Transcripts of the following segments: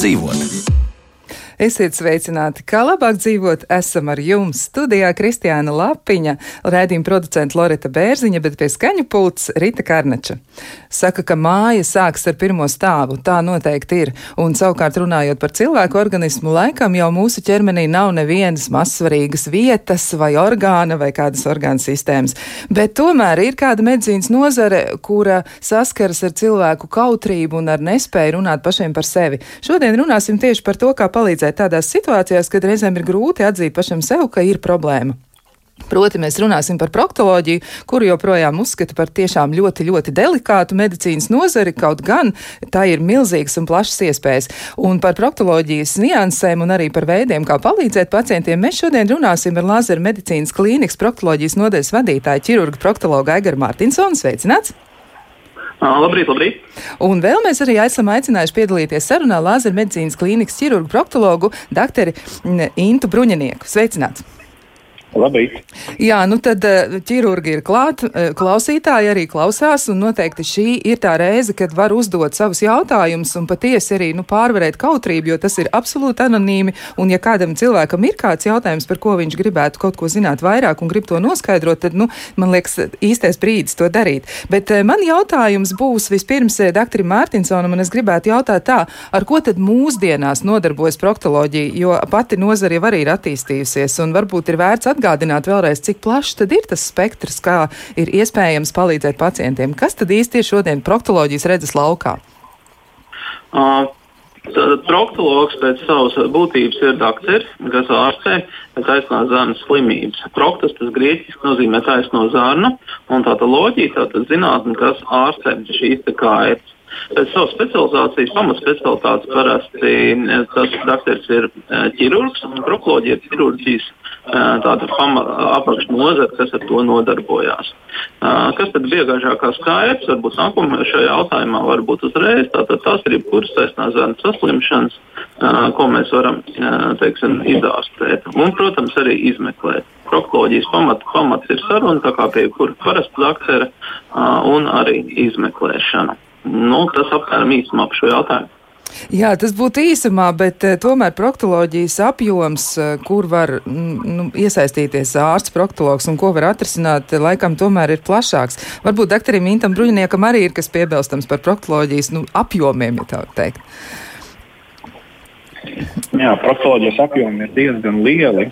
labāk dzīvot. Esiet sveicināti, kā labāk dzīvot, esam ar jums. Studijā Kristiāna Lapiņa, rēdījuma producenta Loreta Bērziņa, bet pie skaņu pults Rita Karnača. Saka, ka māja sāks ar pirmo stāvu, tā noteikti ir, un savukārt runājot par cilvēku organismu, laikam jau mūsu ķermenī nav nevienas mazsvarīgas vietas vai orgāna vai kādas orgāna sistēmas, bet tomēr ir kāda medicīnas nozare, kura saskaras ar cilvēku kautrību un ar nespēju runāt pašiem par sevi. Šodien runāsim tieši par to, kā palīdzēt palīdzēt tādās situācijās, kad reizēm ir grūti atzīt pašam sev, ka ir problēma. Proti, mēs runāsim par proktoloģiju, kuru joprojām uzskata par tiešām ļoti, ļoti delikātu medicīnas nozari, kaut gan tā ir milzīgas un plašas iespējas. Un par proktoloģijas niansēm un arī par veidiem, kā palīdzēt pacientiem, mēs šodien runāsim ar Lāzera medicīnas klīnikas proktoloģijas nodeļas vadītāju ķirurgu proktologu Aigaru Mārtinsonu. Sveicināts! Labrīt, labrīt! Un vēl mēs arī esam aicinājuši piedalīties sarunā Lāzera medicīnas klīnikas ķirurgu proktologu doktori Intu Bruņinieku. Sveicināts! Labrīt. Jā, nu tad eh, ķirurgi ir klāt, eh, klausītāji arī klausās, un noteikti šī ir tā reize, kad var uzdot savus jautājumus un patiesi arī nu, pārvarēt kautrību, jo tas ir absolūti anonīmi, un ja kādam cilvēkam ir kāds jautājums, par ko viņš gribētu kaut ko zināt vairāk un grib to noskaidrot, tad, nu, man liekas, īstais brīdis to darīt. Bet eh, man jautājums būs vispirms doktoram Mārtiņsonam, un es gribētu jautāt tā, ar ko tad mūsdienās nodarbojas proktoloģija, jo pati nozara jau arī ir attīstījusies, un varbūt ir vērts atgādāt, atgādināt vēlreiz, cik plašs tad ir tas spektrs, kā ir iespējams palīdzēt pacientiem. Kas tad īsti ir šodien proktoloģijas redzes laukā? Uh. Proktologs pēc savas būtības ir dakteris, kas ārstē taisnās zarnas slimības. Proktas tas grieķiski nozīmē taisno zarnu, un tāda loģija, tātad zinātne, kas ārstē šīs kaitas. Pēc savas specializācijas, pamatspecialitātes parasti tas dakteris ir ķirurgs, un proktoloģija ir ķirurģijas tāda apakšnodara, kas ar to nodarbojās. Kas tad gaišākā skaidrs? Varbūt nākamajā šajā jautājumā varbūt uzreiz. Tātad tās ir jebkuras saistās zarnu saslimšanas, ko mēs varam teiksim, izārstēt. Un, protams, arī izmeklēt. Proktoloģijas pamats, pamats ir saruna, tā kā pie jebkura parasta daktera, un arī izmeklēšana. Nu, tas apmēram īsumā par šo jautājumu. Jā, tas būtu īsumā, bet uh, tomēr proktoloģijas apjoms, uh, kur var nu, iesaistīties ārsts, proktologs un ko var atrisināt, laikam tomēr ir plašāks. Varbūt doktoram Intam Bruņiniekam arī ir kas piebilstams par proktoloģijas nu, apjomiem, ja tā teikt. Jā, proktoloģijas apjomi ir diezgan lieli.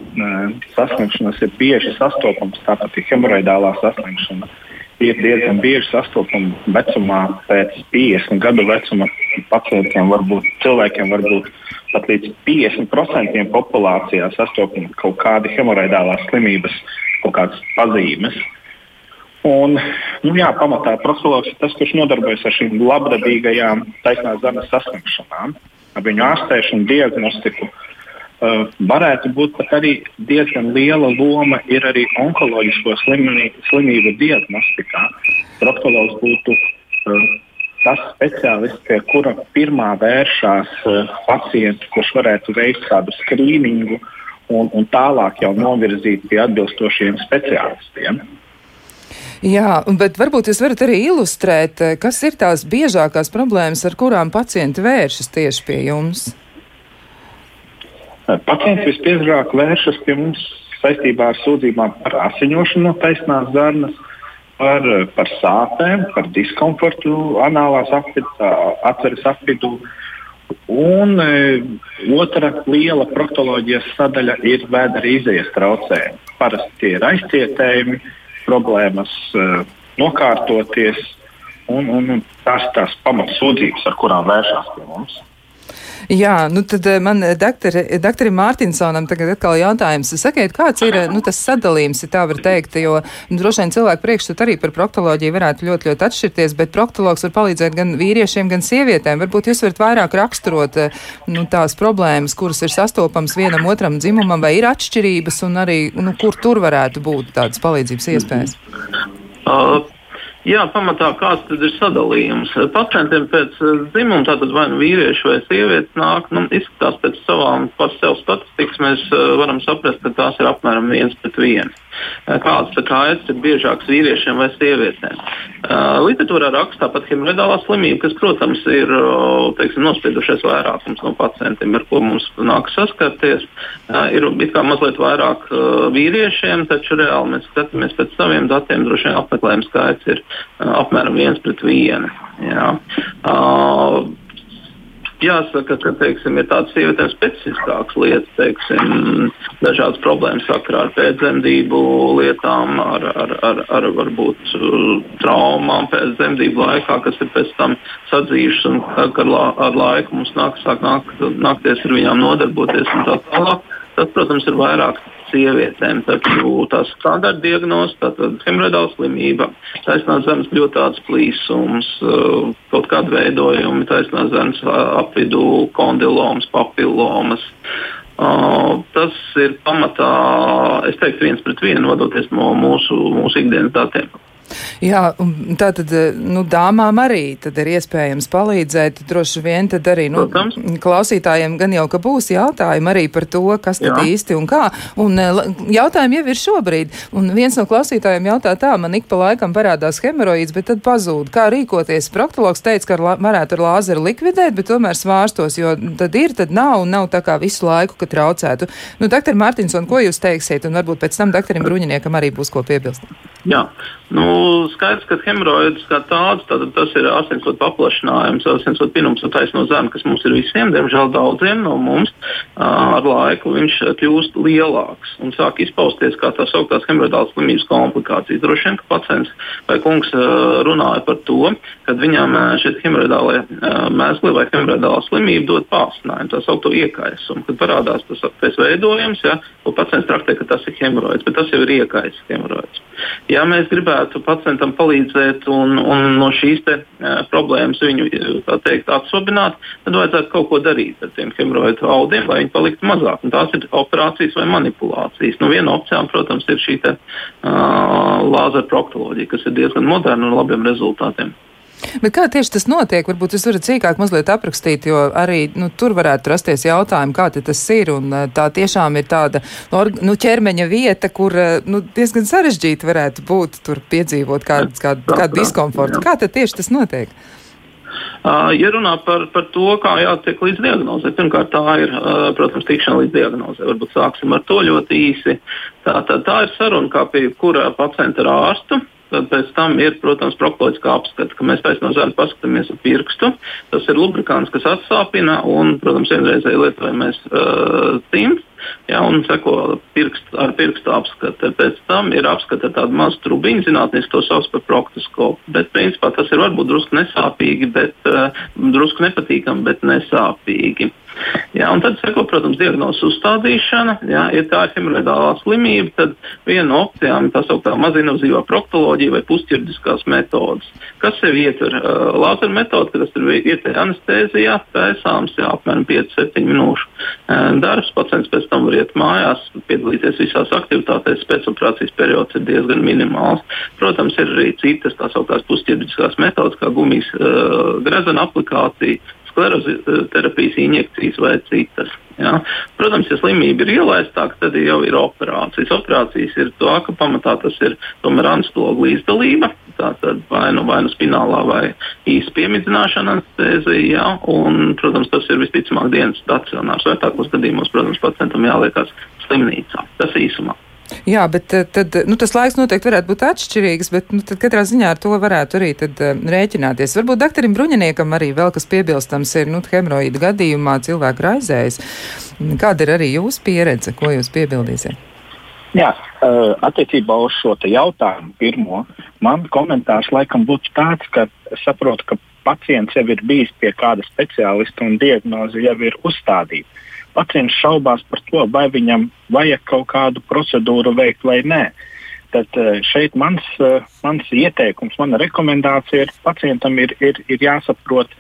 Saslimšanas ir bieži sastopamas, tāpat ir hemoroidālā saslimšana. Ir diezgan bieži sastopama vecumā, pēc 50 gadu vecuma pacientiem, varbūt cilvēkiem, varbūt pat līdz 50% populācijā sastopama kaut kāda hemoroidālās slimības, kaut kādas pazīmes. Un, nu, jā, pamatā proktologs ir tas, kurš nodarbojas ar šīm labdabīgajām taisnās zemes saslimšanām, ar viņu ārstēšanu, diagnostiku. Uh, varētu būt pat arī diezgan liela loma ir arī onkoloģisko slimību, slimību diagnostikā. Proktologs būtu uh, tas speciālists, pie kura pirmā vēršās uh, pacients, kurš varētu veikt kādu skrīningu un, un tālāk jau novirzīt pie atbilstošiem speciālistiem. Jā, bet varbūt jūs varat arī ilustrēt, eh, kas ir tās biežākās problēmas, ar kurām pacienti vēršas tieši pie jums? Pacients visbiežāk vēršas pie mums saistībā ar sūdzībām par asiņošanu no taisnās zarnas, par, par sāpēm, par diskomfortu, anālās atveres apvidū. Un e, otra liela proktoloģijas sadaļa ir vēdera izējas traucējumi. Parasti tie ir aizcietējumi, problēmas e, nokārtoties, un, un, tās tās pamatsūdzības, ar kurām vēršās pie mums. Jā, nu tad eh, man eh, doktori, doktori Mārtiņsonam tagad atkal jautājums. Sakiet, kāds ir nu, tas sadalījums, ja tā var teikt, jo nu, droši vien cilvēku priekšstat arī par proktoloģiju varētu ļoti, ļoti atšķirties, bet proktologs var palīdzēt gan vīriešiem, gan sievietēm. Varbūt jūs varat vairāk raksturot eh, nu, tās problēmas, kuras ir sastopams vienam otram dzimumam, vai ir atšķirības, un arī, nu, kur tur varētu būt tādas palīdzības iespējas. Uh. Jā, pamatā kāds tad ir sadalījums. Pacientiem pēc eh, dzimuma, tātad vai nu vīrieši vai sievietes nāk, nu, izskatās pēc savām pats sev statistikas, mēs uh, varam saprast, ka tās ir apmēram viens pret vienu. Kādas kaitas ir biežākas vīriešiem vai sievietēm. Literatūrā raksta tāpat hemoroidālā slimība, kas, protams, ir teiksim, nospiedušies vairākums no pacientiem, ar ko mums nākas saskarties. Ir mazliet vairāk vīriešiem, taču reāli mēs skatāmies pēc saviem datiem, droši vien apmeklējuma skaits ir apmēram viens pret vienu. Jā. Jāsaka, ka teiksim, ir tādas sievietēm specifiskākas lietas, teiksim, dažādas problēmas sakarā ar pēcdzemdību lietām, ar, ar, ar, ar varbūt traumām pēcdzemdību laikā, kas ir pēc tam sadzījušas un ar, ar laiku mums nāk, sāk nāk, nākties ar viņām nodarboties un tā tālāk. Tas, protams, ir vairāk sievietēm. Taču tā standarta diagnoze, tātad hemoroidāla slimība, taisnās zemes ļoti plīsums, uh, kaut kāda veidojuma, taisnās zemes uh, apvidū, kondilomas, papillomas. Uh, tas ir pamatā, es teiktu, viens pret vienu, vadoties no mūsu, mūsu ikdienas datiem. Jā, tā tad, eh, nu, dāmām arī tad ir iespējams palīdzēt. Droši vien tad arī, nu, Protams. klausītājiem gan jau, ka būs jautājumi arī par to, kas tad Jā. īsti un kā. Un eh, jautājumi jau ir šobrīd. Un viens no klausītājiem jautā tā, man ik pa laikam parādās hemoroīds, bet tad pazūd. Kā rīkoties? Proktologs teica, ka varētu ar lāzeru likvidēt, bet tomēr svārstos, jo tad ir, tad nav un nav tā kā visu laiku, ka traucētu. Nu, doktor Mārtiņson, ko jūs teiksiet? Un varbūt pēc tam doktoram Bruņiniekam arī būs ko piebilst. Jā, nu, skaidrs, ka hemoroīds kā tāds, tas ir asinsvadu paplašinājums, asinsvadu pinums un taisno zeme, kas mums ir visiem, diemžēl daudziem no mums. Ar laiku viņš kļūst lielāks un sāk izpausties kā tā sauktās hemoroidālas slimības komplikācijas. Droši vien, ka pacients vai kungs runāja par to, ka viņam šie hemoroidālie mēsli vai hemoroidālā slimība dod pāstinājumu, tā saucamo iekaisumu. Kad parādās tas pēc veidojums, ja, pacients traktē, ka tas ir hemoroīds, bet tas jau ir iekaisis hemoroīds. Ja mēs gribētu pacientam palīdzēt un, un no šīs te, uh, problēmas viņu teikt, atsvabināt, tad vajadzētu kaut ko darīt ar tiem hemoroīdu audiem, lai viņi paliktu mazāk. Un tās ir operācijas vai manipulācijas. Nu, viena opcija, protams, ir šī te, uh, lāzera proktoloģija, kas ir diezgan moderna un labiem rezultātiem. Bet kā tieši tas notiek? Varbūt jūs varat sīkāk mazliet aprakstīt, jo arī nu, tur varētu rasties jautājumi, kā tas ir. Un, tā tiešām ir tāda nu, ķermeņa vieta, kur nu, diezgan sarežģīti varētu būt tur piedzīvot kādu, kādu, kādu diskomfortu. Kā tieši tas notiek? Ja runā par, par to, kā jātiek līdz diagnozē, pirmkārt, tā ir, protams, tikšana līdz diagnozē. Varbūt sāksim ar to ļoti īsi. Tā, tā, tā ir saruna kā pie kura pacienta ar ārstu. Tad pēc tam ir, protams, proktoloģiskā apskata, ka mēs pēc no zāles paskatāmies uz pirkstu. Tas ir lubrikants, kas atsāpina un, protams, vienreizēji lietojamies uh, cimds. Ja, un seko pirkst, ar pirkstu apskati. Pēc tam ir apskata tāda maza trubiņa, zinātniski to sauc par proktoskopu. Bet, principā, tas ir varbūt drusku nesāpīgi, bet uh, drusku nepatīkami, bet nesāpīgi. Jā, un tad seko, protams, diagnozes uzstādīšana. Jā, ja tā ir hemoroidālā slimība, tad viena no opcijām ir tā sauktā mazinvazīvā proktoloģija vai pusķirdiskās metodas. Kas sev ietver uh, lāzera metode, kas ir ietver anestēzijā, taisāms, jā, apmēram 5-7 minūšu uh, darbs. Pacients pēc tam var iet mājās, piedalīties visās aktivitātēs, pēcoperācijas periods ir diezgan minimāls. Protams, ir arī citas tā sauktās pusķirdiskās metodas, kā gumijas uh, grezena aplikācija, skleroterapijas injekcijas vai citas. Ja? Protams, ja slimība ir ielaistāka, tad jau ir operācijas. Operācijas ir to, ka pamatā tas ir tomēr anstogu līdzdalība. Tātad vai nu, vai nu spinālā vai īsa piemidzināšana anestēzija. Ja? Un, protams, tas ir visticamāk dienas stacionārs. Vai tādos gadījumos, protams, pacientam jāliekas slimnīcā. Tas īsumā. Jā, bet eh, tad, nu, tas laiks noteikti varētu būt atšķirīgs, bet nu, katrā ziņā ar to varētu arī tad, uh, rēķināties. Varbūt doktoram Bruņiniekam arī vēl kas piebilstams ir nu, hemoroīda gadījumā cilvēku raizējas. Kāda ir arī jūsu pieredze, ko jūs piebildīsiet? Jā, uh, attiecībā uz šo jautājumu pirmo, man komentārs laikam būtu tāds, ka es saprotu, ka pacients jau ir bijis pie kāda speciālista un diagnoze jau ir uzstādīta pacients šaubās par to, vai viņam vajag kaut kādu procedūru veikt vai nē. Tad eh, šeit mans, eh, mans ieteikums, mana rekomendācija ir pacientam ir, ir, ir jāsaprot,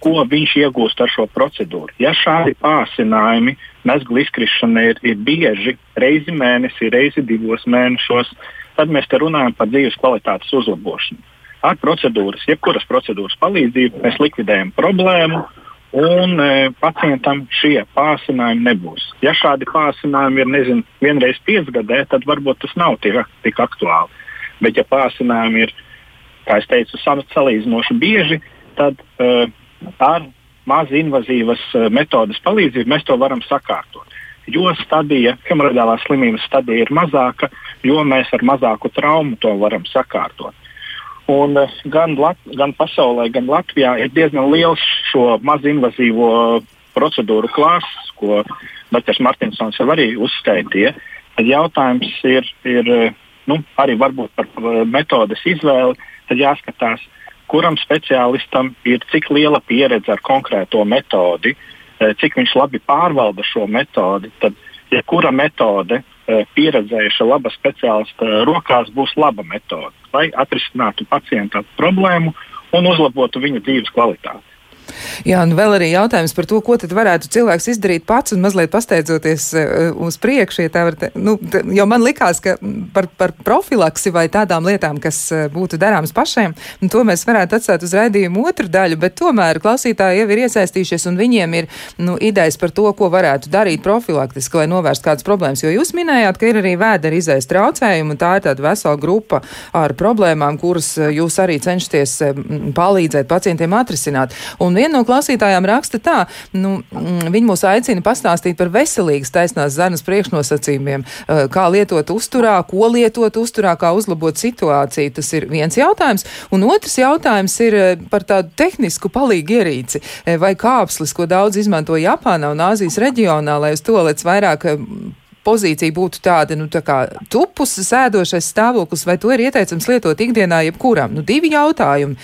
ko viņš iegūst ar šo procedūru. Ja šādi pārsinājumi mezgla izkrišana ir, ir bieži, reizi mēnesī, reizi divos mēnešos, tad mēs te runājam par dzīves kvalitātes uzlabošanu. Ar procedūras, jebkuras procedūras palīdzību mēs likvidējam problēmu un e, pacientam šie pārsinājumi nebūs. Ja šādi pārsinājumi ir nezinu, vienreiz piecgadē, tad varbūt tas nav tik, tik aktuāli. Bet, ja pārsinājumi ir, kā jau teicu, salīdzinoši bieži, tad e, ar maz invazīvas e, metodas palīdzību mēs to varam sakārtot. Jo stadija, hemorāģālās slimības stadija ir mazāka, jo mēs ar mazāku traumu to varam sakārtot. Un eh, gan, Lat gan pasaulē, gan Latvijā ir diezgan liels šo mazinvazīvo procedūru klāsts, ko dr. Martinsons jau arī uzskaitīja. Tad jautājums ir, ir nu, arī par metodes izvēli. Tad jāskatās, kuram speciālistam ir cik liela pieredze ar konkrēto metodi, eh, cik viņš labi pārvalda šo metodi. Tad, ja kura metode Eh, pieredzējuša laba speciālista rokās būs laba metode, lai atrisinātu pacienta problēmu un uzlabotu viņa dzīves kvalitāti. Jā, un vēl arī jautājums par to, ko tad varētu cilvēks izdarīt pats un mazliet pasteidzoties uh, uz priekšu. Ja te, nu, te, jo man likās, ka par, par profilaksi vai tādām lietām, kas uh, būtu darāmas pašiem, to mēs varētu atstāt uz raidījumu otru daļu, bet tomēr klausītāji jau ir iesaistījušies un viņiem ir nu, idejas par to, ko varētu darīt profilaktiski, lai novērstu kādas problēmas. Jo jūs minējāt, ka ir arī vēdera izējas traucējumi, un tā ir tāda vesela grupa ar problēmām, kuras jūs arī cenšaties palīdzēt pacientiem atrisināt. Un viena no klausītājām raksta tā, nu, mm, viņi mūs aicina pastāstīt par veselīgas taisnās zarnas priekšnosacījumiem, eh, kā lietot uzturā, ko lietot uzturā, kā uzlabot situāciju. Tas ir viens jautājums. Un otrs jautājums ir eh, par tādu tehnisku palīgu ierīci eh, vai kāpslis, ko daudz izmanto Japānā un Āzijas reģionā, lai uz to lec vairāk pozīcija būtu tāda, nu, tā kā tupus sēdošais stāvoklis, vai to ir ieteicams lietot ikdienā jebkuram? Nu, divi jautājumi.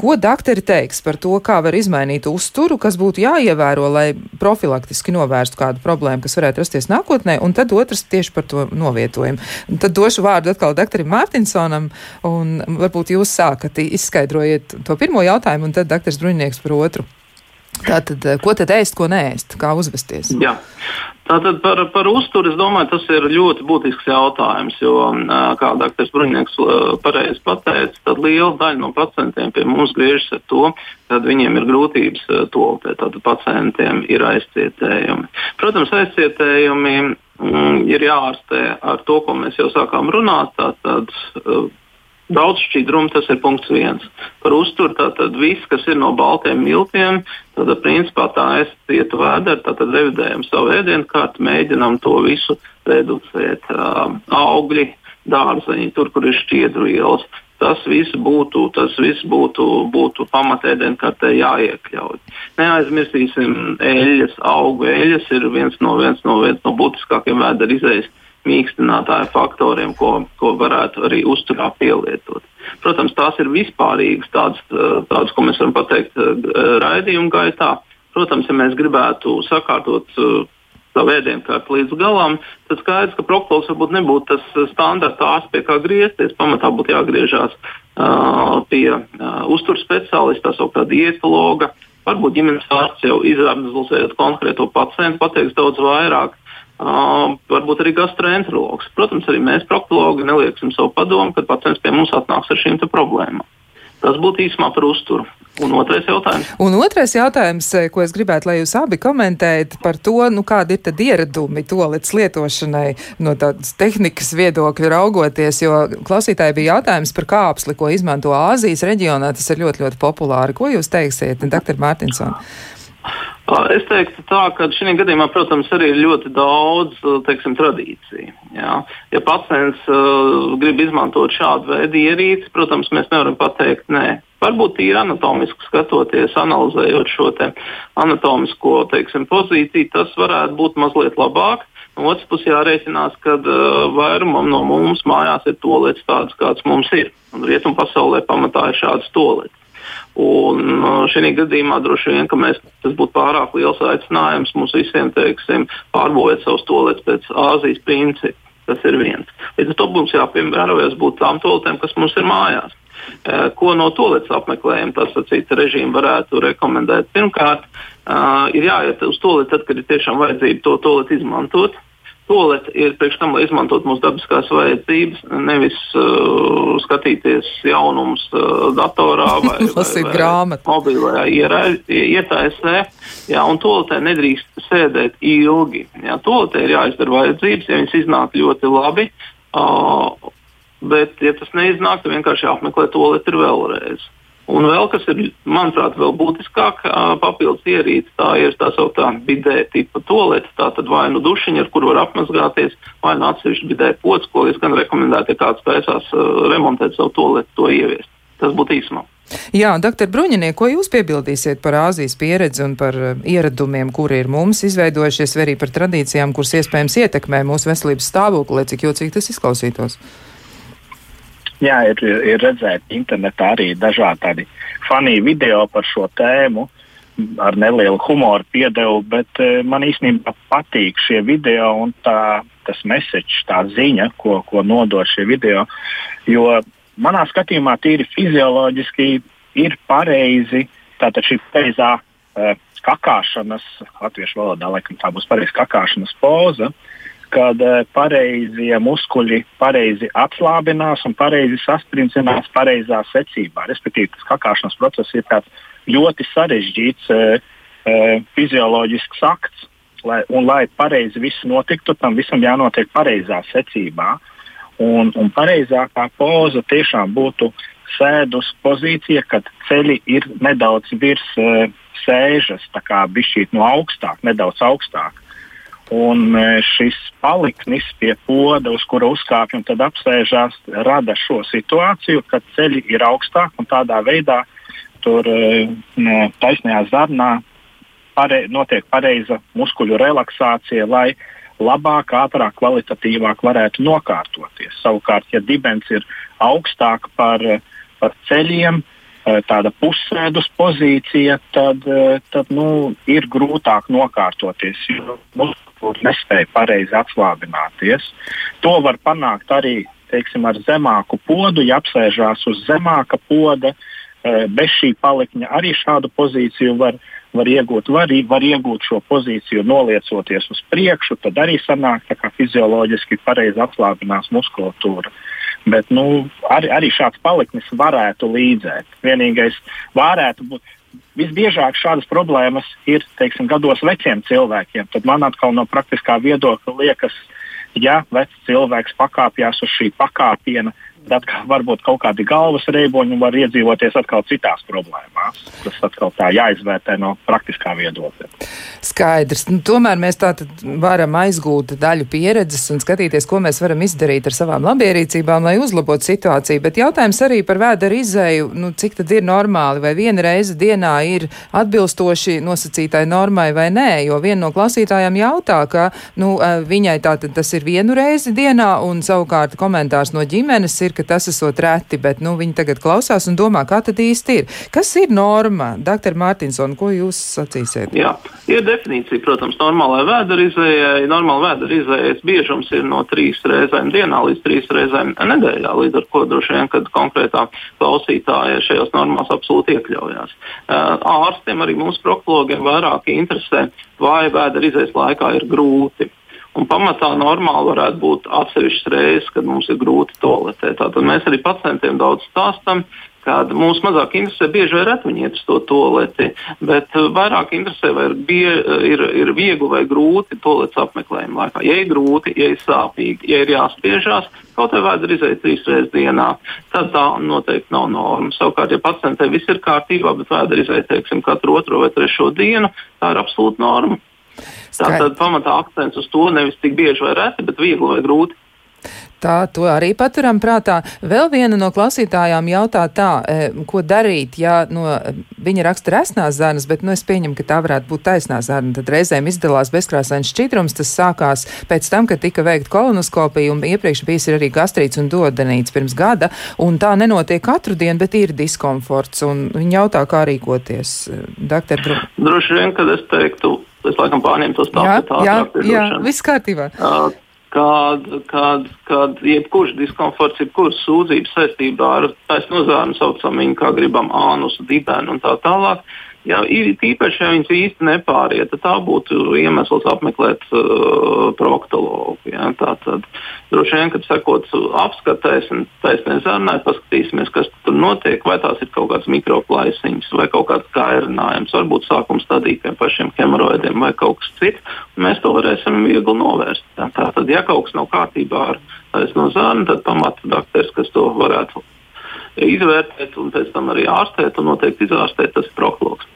Ko doktori teiks par to, kā var izmainīt uzturu, kas būtu jāievēro, lai profilaktiski novērstu kādu problēmu, kas varētu rasties nākotnē, un tad otrs tieši par to novietojumu. Un tad došu vārdu atkal doktoram Mārtinsonam, un varbūt jūs sākat izskaidrojiet to pirmo jautājumu, un tad doktors Bruņinieks par otru. Tātad, ko tad ēst, ko nēst, kā uzvesties? Jā. Tātad par, par uzturu es domāju, tas ir ļoti būtisks jautājums, jo, kā dr. Bruņnieks pareizi pateica, tad liela daļa no pacientiem pie mums griežas ar to, ka viņiem ir grūtības toltē, tātad pacientiem ir aizcietējumi. Protams, aizcietējumi mm, ir jāārstē ar to, ko mēs jau sākām runāt, tātad Daudz šķidrumu tas ir punkts viens. Par uzturu tātad viss, kas ir no baltiem miltiem, tad principā tā es cietu vēderi, tātad revidējam savu ēdienu kārtu, mēģinam to visu reducēt. Uh, augļi, dārzeņi, tur, kur ir šķiedru ielas. Tas viss būtu, tas viss būtu, būtu pamatēdienu kartē jāiekļauj. Neaizmirsīsim eļļas, augu eļļas ir viens no, viens no, viens no būtiskākajiem vēdera izējas mīkstinātāju faktoriem, ko, ko varētu arī uzturā pielietot. Protams, tās ir vispārīgas, tādas, tādas ko mēs varam pateikt raidījuma gaitā. Protams, ja mēs gribētu sakārtot savu ēdienkārtu līdz galam, tad skaidrs, ka proktologs varbūt nebūtu tas standarta ārsts, pie kā griezties. Pamatā būtu jāgriežās uh, pie uh, uzturspeciālista, tā sauktā dietologa. Varbūt ģimenes ārsts jau izanalizējot konkrēto pacientu, pateiks daudz vairāk. Uh, varbūt arī gastroenterologs. Protams, arī mēs, proktologi, nelieksim savu padomu, kad pacients pie mums atnāks ar šīm problēmām. Tas būtu īsumā par uzturu. Un otrais jautājums. Un otrais jautājums, eh, ko es gribētu, lai jūs abi komentējat par to, nu, kādi ir tad ieradumi tolets lietošanai no tādas tehnikas viedokļa raugoties, jo klausītāji bija jautājums par kāpsli, ko izmanto Āzijas reģionā. Tas ir ļoti, ļoti populāri. Ko jūs teiksiet, dr. Mārtiņson? Es teiktu, tā, ka šī gadījumā, protams, arī ir ļoti daudz teiksim, tradīciju. Jā. Ja pacients uh, grib izmantot šādu veidu ierīci, protams, mēs nevaram pateikt, nē. Varbūt tīri anatomiski skatoties, analizējot šo anatomisko teiksim, pozīciju, tas varētu būt mazliet labāk. No otras puses, jārēķinās, ka uh, vairumam no mums mājās ir tolets tāds, kāds mums ir. Rietumu pasaulē pamatā ir šāds tolets. Un uh, šī gadījumā droši vien mēs, tas būtu pārāk liels aicinājums mums visiem teiksim, pārbūvēt savus toaletes pēc Āzijas principa. Tas ir viens. Līdz ar to mums jāpiemērojas būt tām toaletēm, kas mums ir mājās. Uh, ko no toaletes apmeklējuma tas cita režīma varētu rekomendēt? Pirmkārt, uh, ir jāiet uz toaleti tad, kad ir tiešām vajadzība to toaleti izmantot. Tolete ir priekš tam, lai izmantot mūsu dabiskās vajadzības, nevis uh, skatīties jaunumus uh, datorā vai, vai, vai mobilajā ietaisē. Jā, un toletē nedrīkst sēdēt ilgi. Jā, toletē ir jāizdara vajadzības, ja viņas iznāk ļoti labi. Uh, bet, ja tas neiznāk, tad vienkārši jāapmeklē toleti vēlreiz. Un vēl kas ir, manuprāt, vēl būtiskāk, papildus ierīce, tā ir tā sauktā bidē tipa tolete. Tā tad vai nu dušiņa, ar kuru var apmazgāties, vai nu atsevišķi bidē pocis, ko es gan rekomendētu, ja kāds taisās remontēt savu toleti, to ieviest. Tas būtu īsumā. Jā, doktor Bruņinie, ko jūs piebildīsiet par Āzijas pieredzi un par ieradumiem, kuri ir mums izveidojušies, vai arī par tradīcijām, kuras iespējams ietekmē mūsu veselības stāvokli, cik jocīgi tas izklausītos? Jā, ir, ir redzēti internetā arī dažādi tādi funny video par šo tēmu ar nelielu humoru piedevu, bet uh, man īstenībā patīk šie video un tā, tas message, tā ziņa, ko, ko nodod šie video. Jo manā skatījumā tīri fizioloģiski ir pareizi tātad šī pareizā uh, kakāšanas, latviešu valodā laikam tā būs pareiza kakāšanas poza. Uh, kad eh, pareizie muskuļi pareizi atslābinās un pareizi saspringzinās pareizā secībā. Respektīvi, tas kakāšanas process ir ļoti sarežģīts e, e, fizioloģisks akts. Lai, un, lai pareizi viss notiktu, tam visam jānotiek pareizā secībā. Un, un pareizākā poza tiešām būtu sēdus pozīcija, kad ceļi ir nedaudz virs e, sēžas, tā kā bišķīt no augstāk, nedaudz augstāk. Un e, šis paliknis pie poda, uz kura uzkāpj un tad apsēžās, rada šo situāciju, kad ceļi ir augstāk un tādā veidā tur e, taisnajā zarnā pare, notiek pareiza muskuļu relaksācija, lai labāk, ātrāk, kvalitatīvāk varētu nokārtoties. Savukārt, ja dibens ir augstāk par, par ceļiem, e, tāda pussēdus pozīcija, tad, tad nu, ir grūtāk nokārtoties. Jo kur nespēja pareizi atslābināties. To var panākt arī teiksim, ar zemāku podu, ja apsēžās uz zemāka poda. E, bez šī palikņa arī šādu pozīciju var, var iegūt. Var, var iegūt šo pozīciju noliecoties uz priekšu, tad arī sanāk, ka fizioloģiski pareizi atslābinās muskulatūra. Bet nu, arī, arī šāds paliknis varētu līdzēt. Vienīgais varētu būt visbiežāk šādas problēmas ir teiksim, gados veciem cilvēkiem. Tad man atkal no praktiskā viedokļa liekas, ja vecs cilvēks pakāpjas uz šī pakāpiena, tad varbūt kaut kādi galvas reiboņi var iedzīvoties atkal citās problēmās. Tas atkal tā jāizvērtē no praktiskā viedokļa. Skaidrs. Nu, tomēr mēs tā varam aizgūt daļu pieredzes un skatīties, ko mēs varam izdarīt ar savām labierīcībām, lai uzlabotu situāciju. Bet jautājums arī par vēdera izēju, nu, cik tad ir normāli, vai viena reize dienā ir atbilstoši nosacītai normai vai nē, jo viena no klausītājām jautā, ka nu, viņai tātad tas ir vienu reizi dienā un savukārt komentārs no ģimenes ir, ka tas esot reti, bet nu, viņi tagad klausās un domā, kā tad īsti ir. Kas ir norma? Dr. Mārtiņson, ko jūs sacīsiet? Jā, ir definīcija, protams, normālai vēderizējai. Normāla vēderizējas biežums ir no trīs reizēm dienā līdz trīs reizēm nedēļā, līdz ar ko droši vien, kad konkrētā klausītāja šajās normās absolūti iekļaujās. Ārstiem, arī mūsu proktologiem vairāk interesē, vai vēderizējas laikā ir grūti. Un pamatā normāli varētu būt atsevišķas reizes, kad mums ir grūti toaletē. Tātad mēs arī pacientiem daudz stāstām, kad mums mazāk interesē bieži vai reti viņi iet uz to toaleti, bet uh, vairāk interesē, vai ir, bie, ir, ir viegli vai grūti toaletes apmeklējuma laikā. Ja ir grūti, ja ir sāpīgi, ja ir jāspiežās, kaut vai vajadzētu izēt trīs reizes dienā, tad tā noteikti nav norma. Savukārt, ja pacientē viss ir kārtībā, bet vajadzētu izēt, teiksim, katru otro vai trešo dienu, tā ir absolūta norma. Tātad pamatā akcents uz to nevis tik bieži vai reti, bet viegli vai grūti. Tā, to arī paturam prātā. Vēl viena no klausītājām jautā tā, e, ko darīt, ja no, viņa raksta resnās zarnas, bet nu, es pieņemu, ka tā varētu būt taisnā zarna. Tad reizēm izdalās bezkrāsains šķidrums, tas sākās pēc tam, kad tika veikta kolonoskopija un iepriekš bijis arī gastrīts un dodenīts pirms gada, un tā nenotiek katru dienu, bet ir diskomforts, un viņa jautā, kā rīkoties. Doktor Bru. Droši vien, kad es teiktu, es laikam pārņemtu to stāstu. Jā, jā, jā, viss kārtībā. Uh, kad, kad, kad jebkurš diskomforts, jebkuras sūdzības saistībā ar taisnozāru saucam viņu, kā gribam, ānus, dibenu un tā tālāk, Ja īpaši, ja viņas īsti nepāriet, tad tā būtu iemesls apmeklēt uh, proktologu. Ja? Tā tad droši vien, kad sekot apskatēsim, taisnē zarnē, paskatīsimies, kas tur notiek, vai tās ir kaut kādas mikroplaisiņas vai kaut kāds kairinājums, varbūt sākuma stadija pie pašiem hemoroidiem vai kaut kas cits. Mēs to varēsim viegli novērst. Ja? Tā tad, ja kaut kas nav kārtībā ar taisno zarnu, tad pamata dakteris, kas to varētu izvērtēt un pēc tam arī ārstēt un noteikti izārstēt tas proktologs.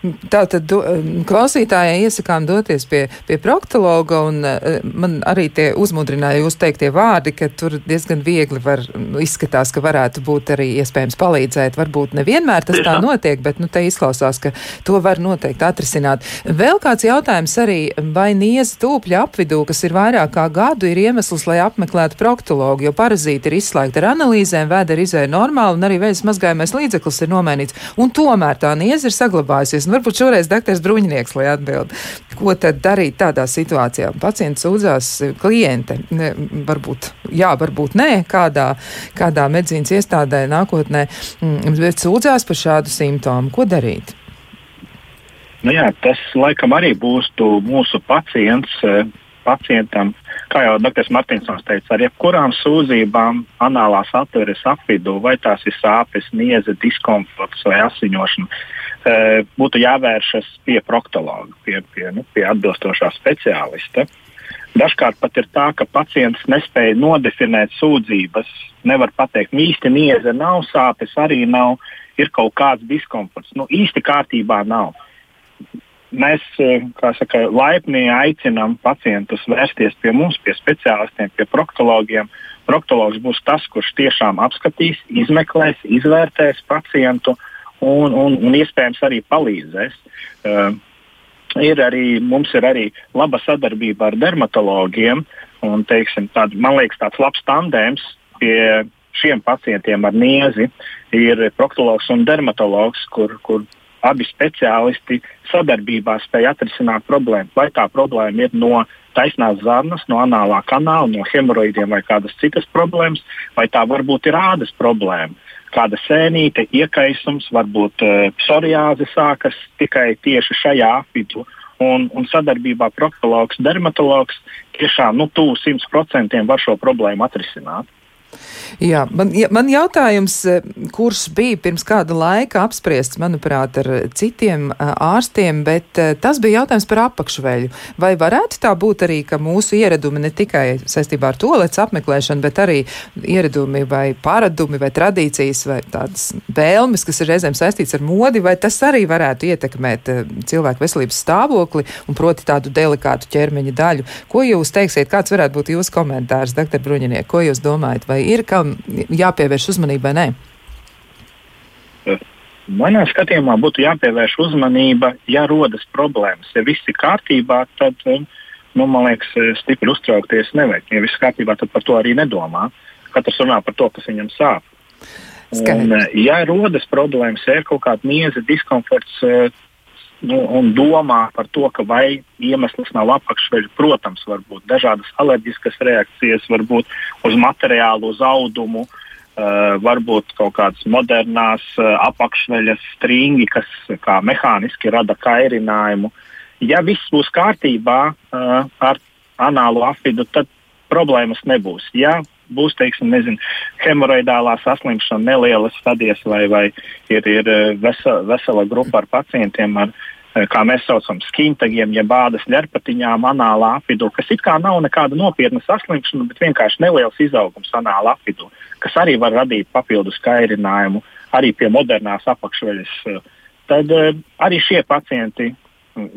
Tātad do, klausītājai iesakām doties pie, pie proktologa, un uh, man arī tie uzmudrināja jūs teiktie vārdi, ka tur diezgan viegli var, izskatās, ka varētu būt arī iespējams palīdzēt. Varbūt nevienmēr tas tā notiek, bet nu, te izklausās, ka to var noteikti atrisināt. Vēl kāds jautājums arī, vai nieza tūpļa apvidū, kas ir vairāk kā gadu, ir iemesls, lai apmeklētu proktologu, jo parazīti ir izslēgti ar analīzēm, vēda ir izēja normāli, un arī veļas mazgājumais līdzeklis ir nomainīts, un tomēr tā nieza ir saglabājusies. Un varbūt šoreiz doktors Bruņinieks, lai atbild, ko tad darīt tādā situācijā. Pacients sūdzās kliente, ne, varbūt jā, varbūt nē, kādā, kādā medicīnas iestādē nākotnē, mm, bet sūdzās par šādu simptomu. Ko darīt? Nu jā, tas laikam arī būs mūsu pacients. Eh, pacientam, kā jau dr. Martinsons teica, ar jebkurām sūdzībām, anālās atveres apvidū, vai tās ir sāpes, nieze, diskomforts vai asiņošana, E, būtu jāvēršas pie proktologa, pie, pie, nu, pie atbilstošā speciālista. Dažkārt pat ir tā, ka pacients nespēja nodefinēt sūdzības. Nevar pateikt, nu, īsti nieze nav, sāpes arī nav, ir kaut kāds diskomforts. Nu, īsti kārtībā nav. Mēs e, saka, laipni aicinām pacientus vērsties pie mums, pie speciālistiem, pie proktologiem. Proktologs būs tas, kurš tiešām apskatīs, izmeklēs, izvērtēs pacientu uh, un, un, un iespējams arī palīdzēs. Uh, ir arī, mums ir arī laba sadarbība ar dermatologiem. Un, teiksim, tād, man liekas, tāds labs tandēms pie šiem pacientiem ar niezi ir proktologs un dermatologs, kur, kur abi speciālisti sadarbībā spēj atrisināt problēmu. Vai tā problēma ir no taisnās zarnas, no anālā kanāla, no hemoroidiem vai kādas citas problēmas, vai tā varbūt ir ādas problēma kāda sēnīte, iekaisums, varbūt uh, psoriāze sākas tikai tieši šajā apvidū. Un, un sadarbībā proktologs, dermatologs tiešām nu, tuvu 100% var šo problēmu atrisināt. Jā, man, ja, man jautājums, eh, kurš bija pirms kāda laika apspriests, manuprāt, ar citiem eh, ārstiem, bet eh, tas bija jautājums par apakšveļu. Vai varētu tā būt arī, ka mūsu ieradumi ne tikai saistībā ar tolets apmeklēšanu, bet arī ieradumi vai paradumi vai tradīcijas vai tādas vēlmes, kas ir reizēm saistīts ar modi, vai tas arī varētu ietekmēt cilvēku veselības stāvokli un proti tādu delikātu ķermeņa daļu. Ko jūs teiksiet, kāds varētu būt jūsu komentārs, doktor Bruņiniek, ko jūs domājat, vai ir kam jāpievērš uzmanība vai nē? Manā skatījumā būtu jāpievērš uzmanība, ja rodas problēmas. Ja viss ir kārtībā, tad, nu, man liekas, stipri uztraukties nevajag. Ja viss ir kārtībā, tad par to arī nedomā. Katrs runā par to, kas viņam sāp. Un, ja rodas problēmas, ja ir kaut kāda mieza, diskomforts, nu, un domā par to, ka vai iemesls nav apakšveļa, protams, var būt dažādas alerģiskas reakcijas, varbūt uz materiālu, uz audumu, uh, varbūt kaut kādas modernās uh, apakšveļas stringi, kas kā mehāniski rada kairinājumu. Ja viss būs kārtībā uh, ar anālu afidu, tad problēmas nebūs. Ja būs teiksim, nezinu, hemoroidālā saslimšana, nelielas stadijas, vai, vai ir, ir eh, vesela, vesela grupa ar pacientiem ar eh, kā mēs saucam, skintagiem, jeb bādas ļarpatiņām, anālā apvidū, kas it kā nav nekāda nopietna saslimšana, bet vienkārši neliels izaugums anālā apvidū, kas arī var radīt papildus kairinājumu arī pie modernās apakšveļas. Tad eh, arī šie pacienti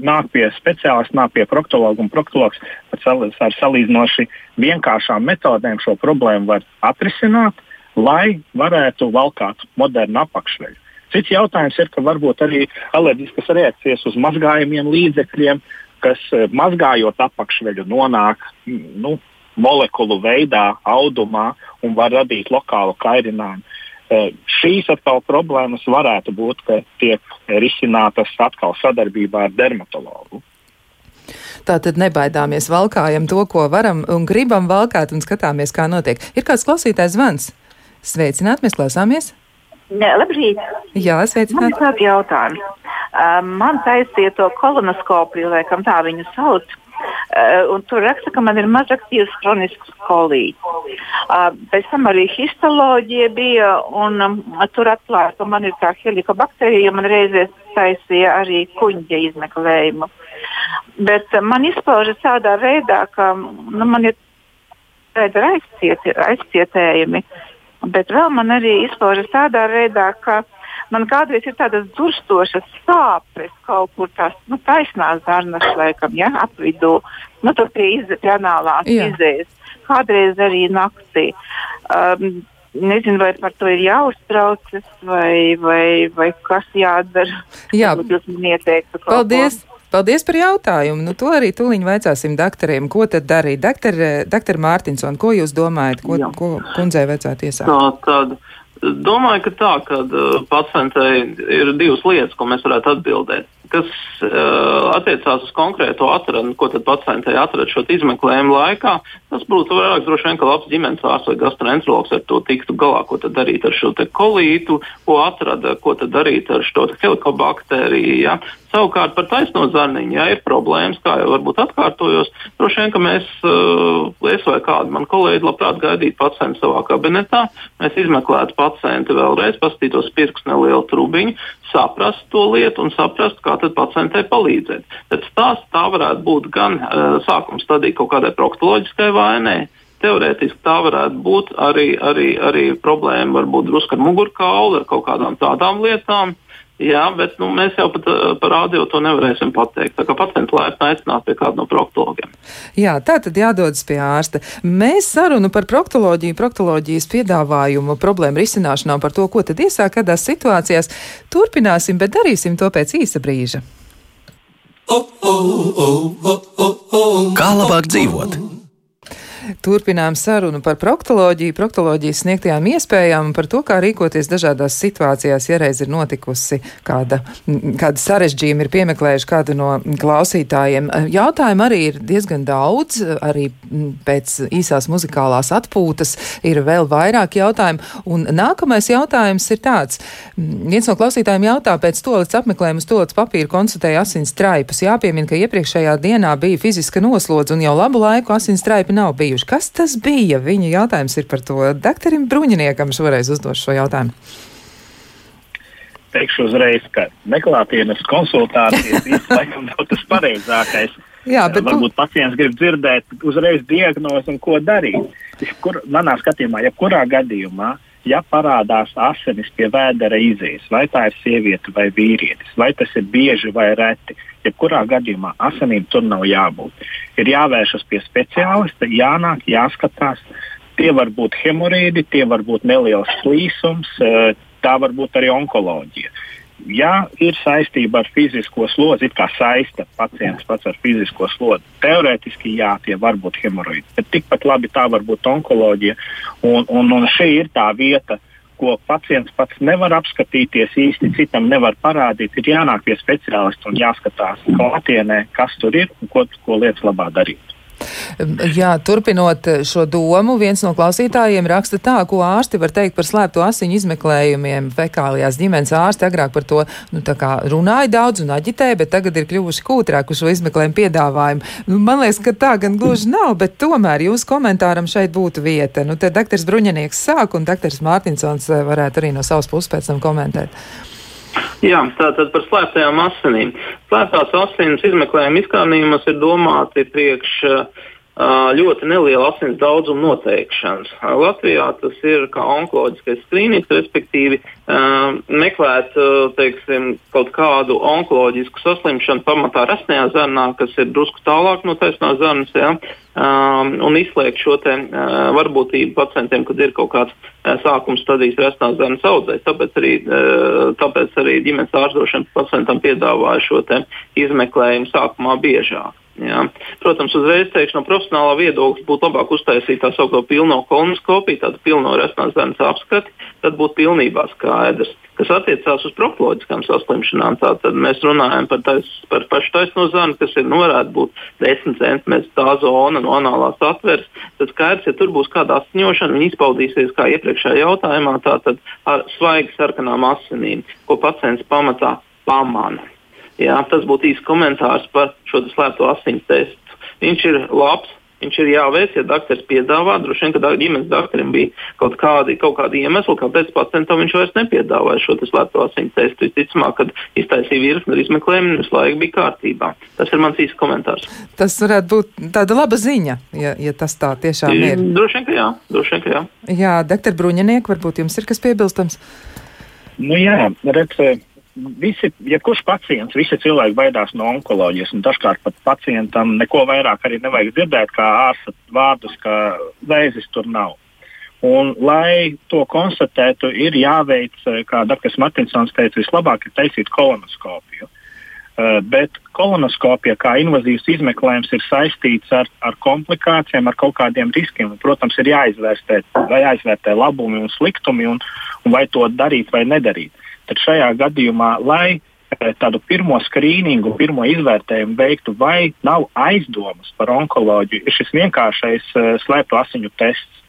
nāk pie speciālista, nāk pie proktologa, un proktologs ar salīdzinoši vienkāršām metodēm šo problēmu var atrisināt, lai varētu valkāt modernu apakšveļu. Cits jautājums ir, ka varbūt arī alerģiskas reakcijas uz mazgājumiem līdzekļiem, kas e, mazgājot apakšveļu nonāk nu, molekulu veidā, audumā un var radīt lokālu kairinājumu. Šīs atkal problēmas varētu būt, ka tiek risinātas atkal sadarbībā ar dermatologu. Tā tad nebaidāmies, valkājam to, ko varam un gribam valkāt un skatāmies, kā notiek. Ir kāds klausītājs zvans? Sveicināt, mēs klausāmies! Ne, labrīt! Jā, sveicināt! Man ir tāds jautājums. man taisīja to kolonoskopiju, laikam tā viņu sauc. Uh, un tur raksta, ka man ir mazaktīvs kronisks kolīts. Uh, pēc tam arī histoloģija bija, un um, tur atklāja, ka man ir tā helikobakterija, man reizēs taisīja arī kuņģa izmeklējumu. Bet uh, man izpaužas tādā veidā, ka nu, man ir aizcietējumi, bet vēl man arī izpaužas tādā veidā, ka man kādreiz ir tādas durstošas sāpes kaut kur tās nu, taisnās zarnas, laikam, ja, ap vidū, nu, tur pie izanālās izējas, kādreiz arī naktī. Um, Nezinu, vai par to ir jāuztraucas, vai, vai, vai kas jādara. Jā, jūs man ieteiktu. Paldies! Ko. Paldies par jautājumu. Nu, to arī tūliņ vaicāsim doktoriem, ko tad darīt. Doktor, doktor Mārtiņson, ko jūs domājat, ko, Jā. ko kundzei vajadzētu iesākt? Tā, tad Domāju, ka tā, ka uh, pacientei ir divas lietas, ko mēs varētu atbildēt. Kas uh, attiecās uz konkrēto atradni, ko tad pacientei atrada šo izmeklējumu laikā, tas būtu vairāk droši vien, ka labs ģimenes ārsts vai gastroenterologs ar to tiktu galā, ko tad darīt ar šo kolītu, ko atrada, ko tad darīt ar šo helikobakteriju. Ja? Savukārt par taisno zarniņu, ja ir problēmas, kā jau varbūt atkārtojos, droši vien, ka mēs, uh, es vai kādu man kolēģi labprāt gaidītu pacientu savā kabinetā, mēs izmeklētu pacientu vēlreiz, paskatītos pirkstu nelielu trubiņu, saprast to lietu un saprast, kā tad pacientei palīdzēt. Tad stāsts tā varētu būt gan uh, sākuma stadija kaut kādai proktoloģiskai vainai, teorētiski tā varētu būt arī, arī, arī problēma, varbūt drusku ar mugurkaulu, ar kaut kādām tādām lietām. Jā, bet nu, mēs jau pat eh, par radio to nevarēsim pateikt. Tā kā pacientu laipni aicināt pie kāda no proktologiem. Jā, tā tad jādodas pie ārsta. Mēs sarunu par proktoloģiju, proktoloģijas piedāvājumu, problēmu risināšanā par to, ko tad iesāk kādās situācijās, turpināsim, bet darīsim to pēc īsa brīža. Kā labāk dzīvot? Turpinām sarunu par proktoloģiju, proktoloģijas sniegtajām iespējām un par to, kā rīkoties dažādās situācijās, ja reiz ir notikusi kāda, kāda sarežģījuma, ir piemeklējuši kādu no klausītājiem. Jautājumu arī ir diezgan daudz, arī pēc īsās muzikālās atpūtas ir vēl vairāk jautājumu. Un nākamais jautājums ir tāds. Viens no klausītājiem jautā, pēc tolets apmeklējuma uz tolets papīra konstatēja asins traipus. Jāpiemina, ka iepriekšējā dienā bija fiziska noslodze un jau labu laiku asins traipi nav bijuši bijuši. Kas tas bija? Viņa jautājums ir par to. Doktoram Bruņiniekam šoreiz uzdošu šo jautājumu. Teikšu uzreiz, ka neklātienes konsultācijas laikam nav tas pareizākais. Jā, bet varbūt tu... pacients grib dzirdēt uzreiz diagnozi un ko darīt. Kur, manā skatījumā, jebkurā gadījumā, ja parādās asinis pie vēdera izējas, vai tā ir sieviete vai vīrietis, vai tas ir bieži vai reti, jebkurā gadījumā asinīm tur nav jābūt. Ir jāvēršas pie speciālista, jānāk, jāskatās. Tie var būt hemorīdi, tie var būt neliels plīsums, e, tā var būt arī onkoloģija. Ja ir saistība ar fizisko slodzi, it kā saista pacients pats ar fizisko slodzi, teorētiski jā, tie var būt hemorīdi, bet tikpat labi tā var būt onkoloģija. Un, un, un šī ir tā vieta, ko pacients pats nevar apskatīties, īsti citam nevar parādīt, ir jānāk pie speciālista un jāskatās klātienē, kas tur ir un ko, ko lietas labā darīt. Jā, turpinot šo domu, viens no klausītājiem raksta tā, ko ārsti var teikt par slēpto asiņu izmeklējumiem. Fekālijās ģimenes ārsti agrāk par to nu, runāja daudz un aģitēja, bet tagad ir kļuvuši kūtrāk uz šo izmeklējumu piedāvājumu. Nu, man liekas, ka tā gan gluži nav, bet tomēr jūsu komentāram šeit būtu vieta. Nu, te doktors Bruņinieks sāk un doktors Mārtiņsons varētu arī no savas puses pēc tam komentēt. Jā, tātad par slēptajām asinīm. Slēptās asins izmeklējuma izkārnījumos ir domāti priekš uh, ļoti neliela asins daudzuma noteikšanas. Latvijā tas ir kā onkoloģiskais skrīnings, respektīvi meklēt teiksim, kaut kādu onkoloģisku saslimšanu pamatā rasnajā zarnā, kas ir drusku tālāk no taisnās zarnas, ja, un izslēgt šo te, varbūtību pacientiem, kad ir kaut kāds sākuma stadijas rasnās zarnas audzēs. Tāpēc arī, tāpēc arī ģimenes ārstošana pacientam piedāvāja šo izmeklējumu sākumā biežāk. Jā. Protams, uzreiz teikšu, no profesionālā viedokļa būtu labāk uztaisīt tā saucamo pilno kolonoskopiju, tādu pilno resonanses zemes apskati, tad būtu pilnībā skaidrs. Kas attiecās uz proktoloģiskām saslimšanām, tad mēs runājam par, tais, par pašu taisno zāni, kas ir, nu, varētu būt 10 cm tā zona no anālās atveres. Tad skaidrs, ja tur būs kāda asiņošana, viņa izpaudīsies kā iepriekšējā jautājumā, tātad ar svaigi sarkanām asinīm, ko pacients pamatā pamana. Jā, tas būtu īsts komentārs par šo slēpto asiņu testu. Viņš ir labs, Viņš ir jāveic, ja doktors piedāvā. Droši vien, ka ģimenes doktoram bija kaut kādi, kaut kādi iemesli, kāpēc pacientam viņš vairs nepiedāvāja šo slēpto asiņu testu. Visticamāk, kad iztaisīja virkni ar izmeklējumu, visu laiku bija kārtībā. Tas ir mans īsts komentārs. Tas varētu būt tāda laba ziņa, ja, ja tas tā tiešām ir. Droši vien, ka jā. Droši vien, ka jā. Jā, doktor Bruņiniek, varbūt jums ir kas piebilstams? Nu jā, redz, visi, jebkurš pacients, visi cilvēki baidās no onkoloģijas. Dažkārt pat pacientam neko vairāk arī nevajag dzirdēt, kā ārsta vārdus, ka vēzis tur nav. Un, lai to konstatētu, ir jāveic, kā Dārts Martinsons teica, vislabāk ir taisīt kolonoskopiju. Uh, bet kolonoskopija kā invazīvs izmeklējums ir saistīts ar, ar komplikācijām, ar kaut kādiem riskiem. Un, protams, ir jāizvērtē, jāizvērtē labumi un sliktumi, un, un vai to darīt vai nedarīt tad šajā gadījumā, lai eh, tādu pirmo skrīningu, pirmo izvērtējumu veiktu, vai nav aizdomas par onkoloģiju, ir šis vienkāršais uh, slēptu asiņu tests.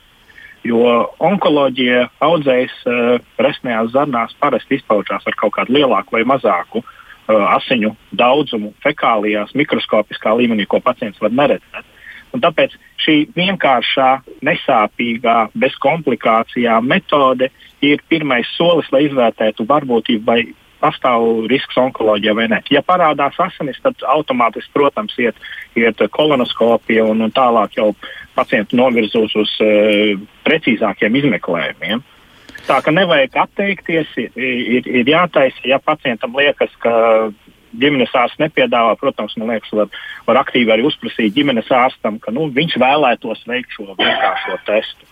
Jo onkoloģija audzējas uh, resnējās zarnās parasti izpaužās ar kaut kādu lielāku vai mazāku asiņu daudzumu fekālijās, mikroskopiskā līmenī, ko pacients var neredzēt. Un tāpēc šī vienkāršā, nesāpīgā, bez komplikācijām metode ir pirmais solis, lai izvērtētu varbūtību, vai pastāv risks onkoloģijā vai nē. Ja parādās asinis, tad automātiski, protams, iet, iet kolonoskopija un, un tālāk jau pacientu novirzos uz uh, precīzākiem izmeklējumiem. Tā ka nevajag atteikties, ir, ir, ir jātaisa, ja pacientam liekas, ka ģimenes ārsts nepiedāvā, protams, man liekas, var, var aktīvi arī uzprasīt ģimenes ārstam, ka nu, viņš vēlētos veikt šo vienkāršo testu.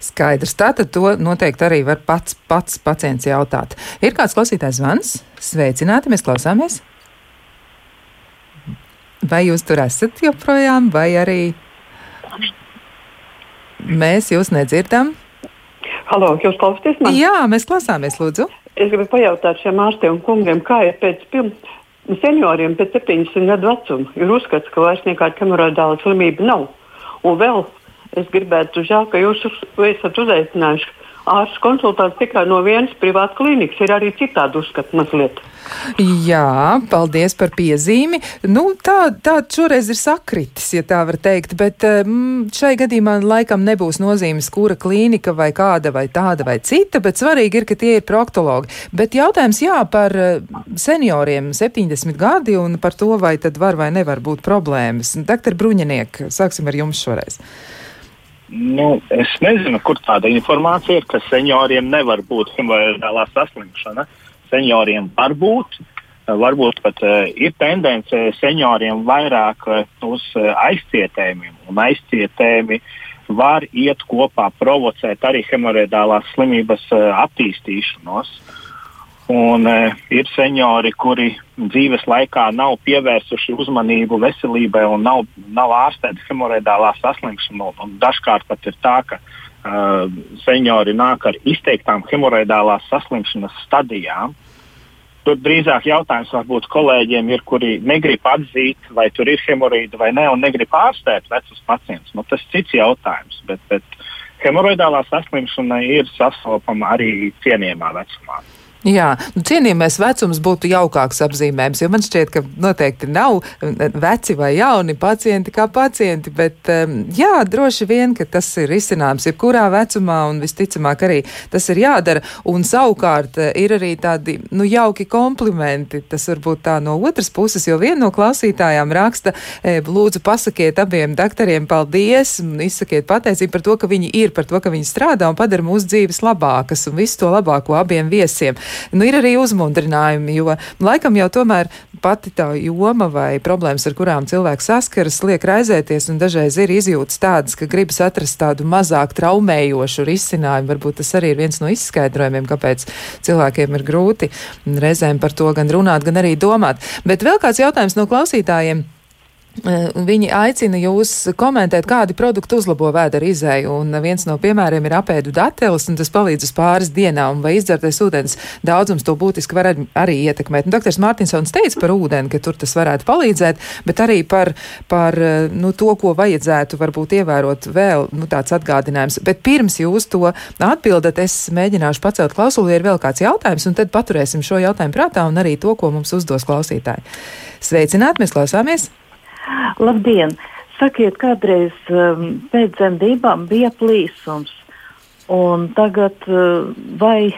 Skaidrs. Tātad to noteikti arī var pats, pats pacients jautāt. Ir kāds klausītājs zvans? Sveicināti, mēs klausāmies. Vai jūs tur esat joprojām, vai arī mēs jūs nedzirdam? Halo, jūs klausāties mani? Jā, mēs klausāmies, lūdzu. Es gribu pajautāt šiem ārstiem un kungiem, kā ir pēc pirms senioriem pēc 70 gadu vecuma ir uzskats, ka vairs nekāda hemoroidāla slimība nav. Un vēl es gribētu, žēl, ka jūs esat uzaicinājuši ārsta konsultācijas tikai no vienas privātas klīnikas. Ir arī citādi uzskati mazliet. Jā, paldies par piezīmi. Nu, tā, tā šoreiz ir sakritis, ja tā var teikt, bet mm, šai gadījumā laikam nebūs nozīmes, kura klīnika vai kāda vai tāda vai cita, bet svarīgi ir, ka tie ir proktologi. Bet jautājums jā par eh, senioriem 70 gadi un par to, vai tad var vai nevar būt problēmas. Doktor Bruņiniek, sāksim ar jums šoreiz. Nu, es nezinu, kur tāda informācija ir, ka senioriem nevar būt hemorāģiskā saslimšana. Senioriem var būt, varbūt pat uh, ir tendence senioriem vairāk uh, uz uh, aizcietējumiem, un aizcietējumi var iet kopā, provocēt arī hemorāģiskās slimības uh, attīstīšanos. Uh, Un, e, ir seniori, kuri dzīves laikā nav pievērsuši uzmanību veselībai un nav, nav ārstēti hemorēdālā saslimšanu. Dažkārt pat ir tā, ka uh, seniori nāk ar izteiktām hemorēdālās saslimšanas stadijām. Tur drīzāk jautājums varbūt kolēģiem ir, kuri negrib atzīt, vai tur ir hemorīda vai nē, un negrib ārstēt vecus pacientus. Nu, tas ir cits jautājums, bet, bet hemorīdālā saslimšana ir sastopama arī cienījamā vecumā. Jā, nu, cienījamais vecums būtu jaukāks apzīmējums, jo man šķiet, ka noteikti nav veci vai jauni pacienti kā pacienti, bet jā, droši vien, ka tas ir izcināms jebkurā vecumā un visticamāk arī tas ir jādara. Un savukārt eh, ir arī tādi, nu, jauki komplimenti, tas varbūt tā no otras puses, jo viena no klausītājām raksta, lūdzu pasakiet abiem doktoriem paldies un izsakiet pateicību par to, ka viņi ir, par to, ka viņi strādā un padara mūsu dzīves labākas un visu to labāko abiem viesiem. Nu, ir arī uzmundrinājumi, jo laikam jau tomēr pati tā joma vai problēmas, ar kurām cilvēks saskaras, liek raizēties, un dažreiz ir izjūtas tādas, ka gribas atrast tādu mazāk traumējošu risinājumu. Varbūt tas arī ir viens no izskaidrojumiem, kāpēc cilvēkiem ir grūti reizēm par to gan runāt, gan arī domāt. Bet vēl kāds jautājums no klausītājiem. Eh, viņi aicina jūs komentēt, kādi produkti uzlabo vēdera izēju, un viens no piemēriem ir apēdu dateles, un tas palīdz uz pāris dienām, vai izdzertais ūdens daudzums to būtiski var arī ietekmēt. Un doktors Mārtiņsons teica par ūdeni, ka tur tas varētu palīdzēt, bet arī par, par eh, nu, to, ko vajadzētu varbūt ievērot vēl nu, tāds atgādinājums. Bet pirms jūs to atbildat, es mēģināšu pacelt klausuli, ja ir vēl kāds jautājums, un tad paturēsim šo jautājumu prātā un arī to, ko mums uzdos klausītāji. Sveicināt, mēs klausāmies! Labdien! Sakiet, kādreiz um, pēc dzemdībām bija plīsums, un tagad uh, vai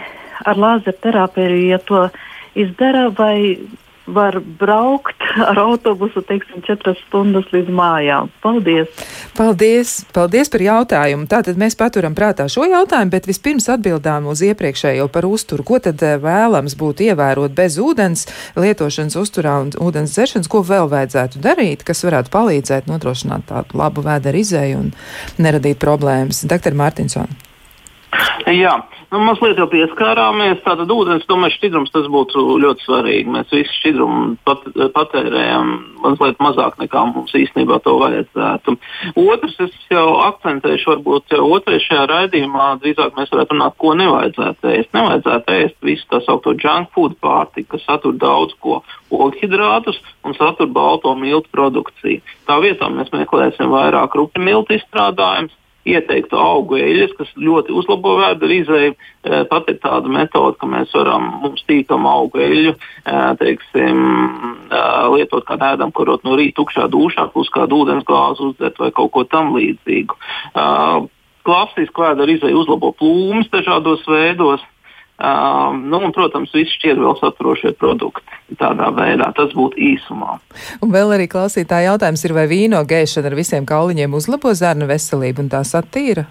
ar lāzerterapiju, ja to izdara, vai var braukt ar autobusu, teiksim, četras stundas līdz mājām. Paldies! Paldies! Paldies par jautājumu! Tātad mēs paturam prātā šo jautājumu, bet vispirms atbildām uz iepriekšējo par uzturu. Ko tad eh, vēlams būtu ievērot bez ūdens lietošanas uzturā un ūdens dzeršanas? Ko vēl vajadzētu darīt, kas varētu palīdzēt nodrošināt tādu labu vēderu izēju un neradīt problēmas? Dr. Mārtiņsona. Jā, nu, mazliet jau pieskārāmies. Tātad ūdens, tomēr šķidrums tas būtu ļoti svarīgi. Mēs visu šķidrumu pat, patērējam mazliet mazāk nekā mums īstenībā to vajadzētu. Otrs, es jau akcentēšu, varbūt otrajā šajā raidījumā drīzāk mēs varētu runāt, ko nevajadzētu ēst. Nevajadzētu ēst visu tā saucamo junk food pārtiku, kas satur daudz ko ogļhidrātus un satur balto miltu produkciju. Tā vietā mēs meklēsim vairāk rupi miltu izstrādājumus ieteiktu augu eļļas, kas ļoti uzlabo vēdera izēju. E, pat ir tāda metode, ka mēs varam mums tīkam augu eļļu, e, teiksim, e, lietot kā ēdam, kurot no rīta tukšā dušā, plus kādu ūdens glāzi uzdzert vai kaut ko tam līdzīgu. Klasiski vēdera izēja uzlabo plūmus dažādos veidos. Uh, nu, un, protams, visi šķiedrvēl saturošie produkti tādā veidā. Tas būtu īsumā. Un vēl arī klausītāja jautājums ir, vai vīno gēšana ar visiem kauliņiem uzlabo zārnu veselību un tās attīra?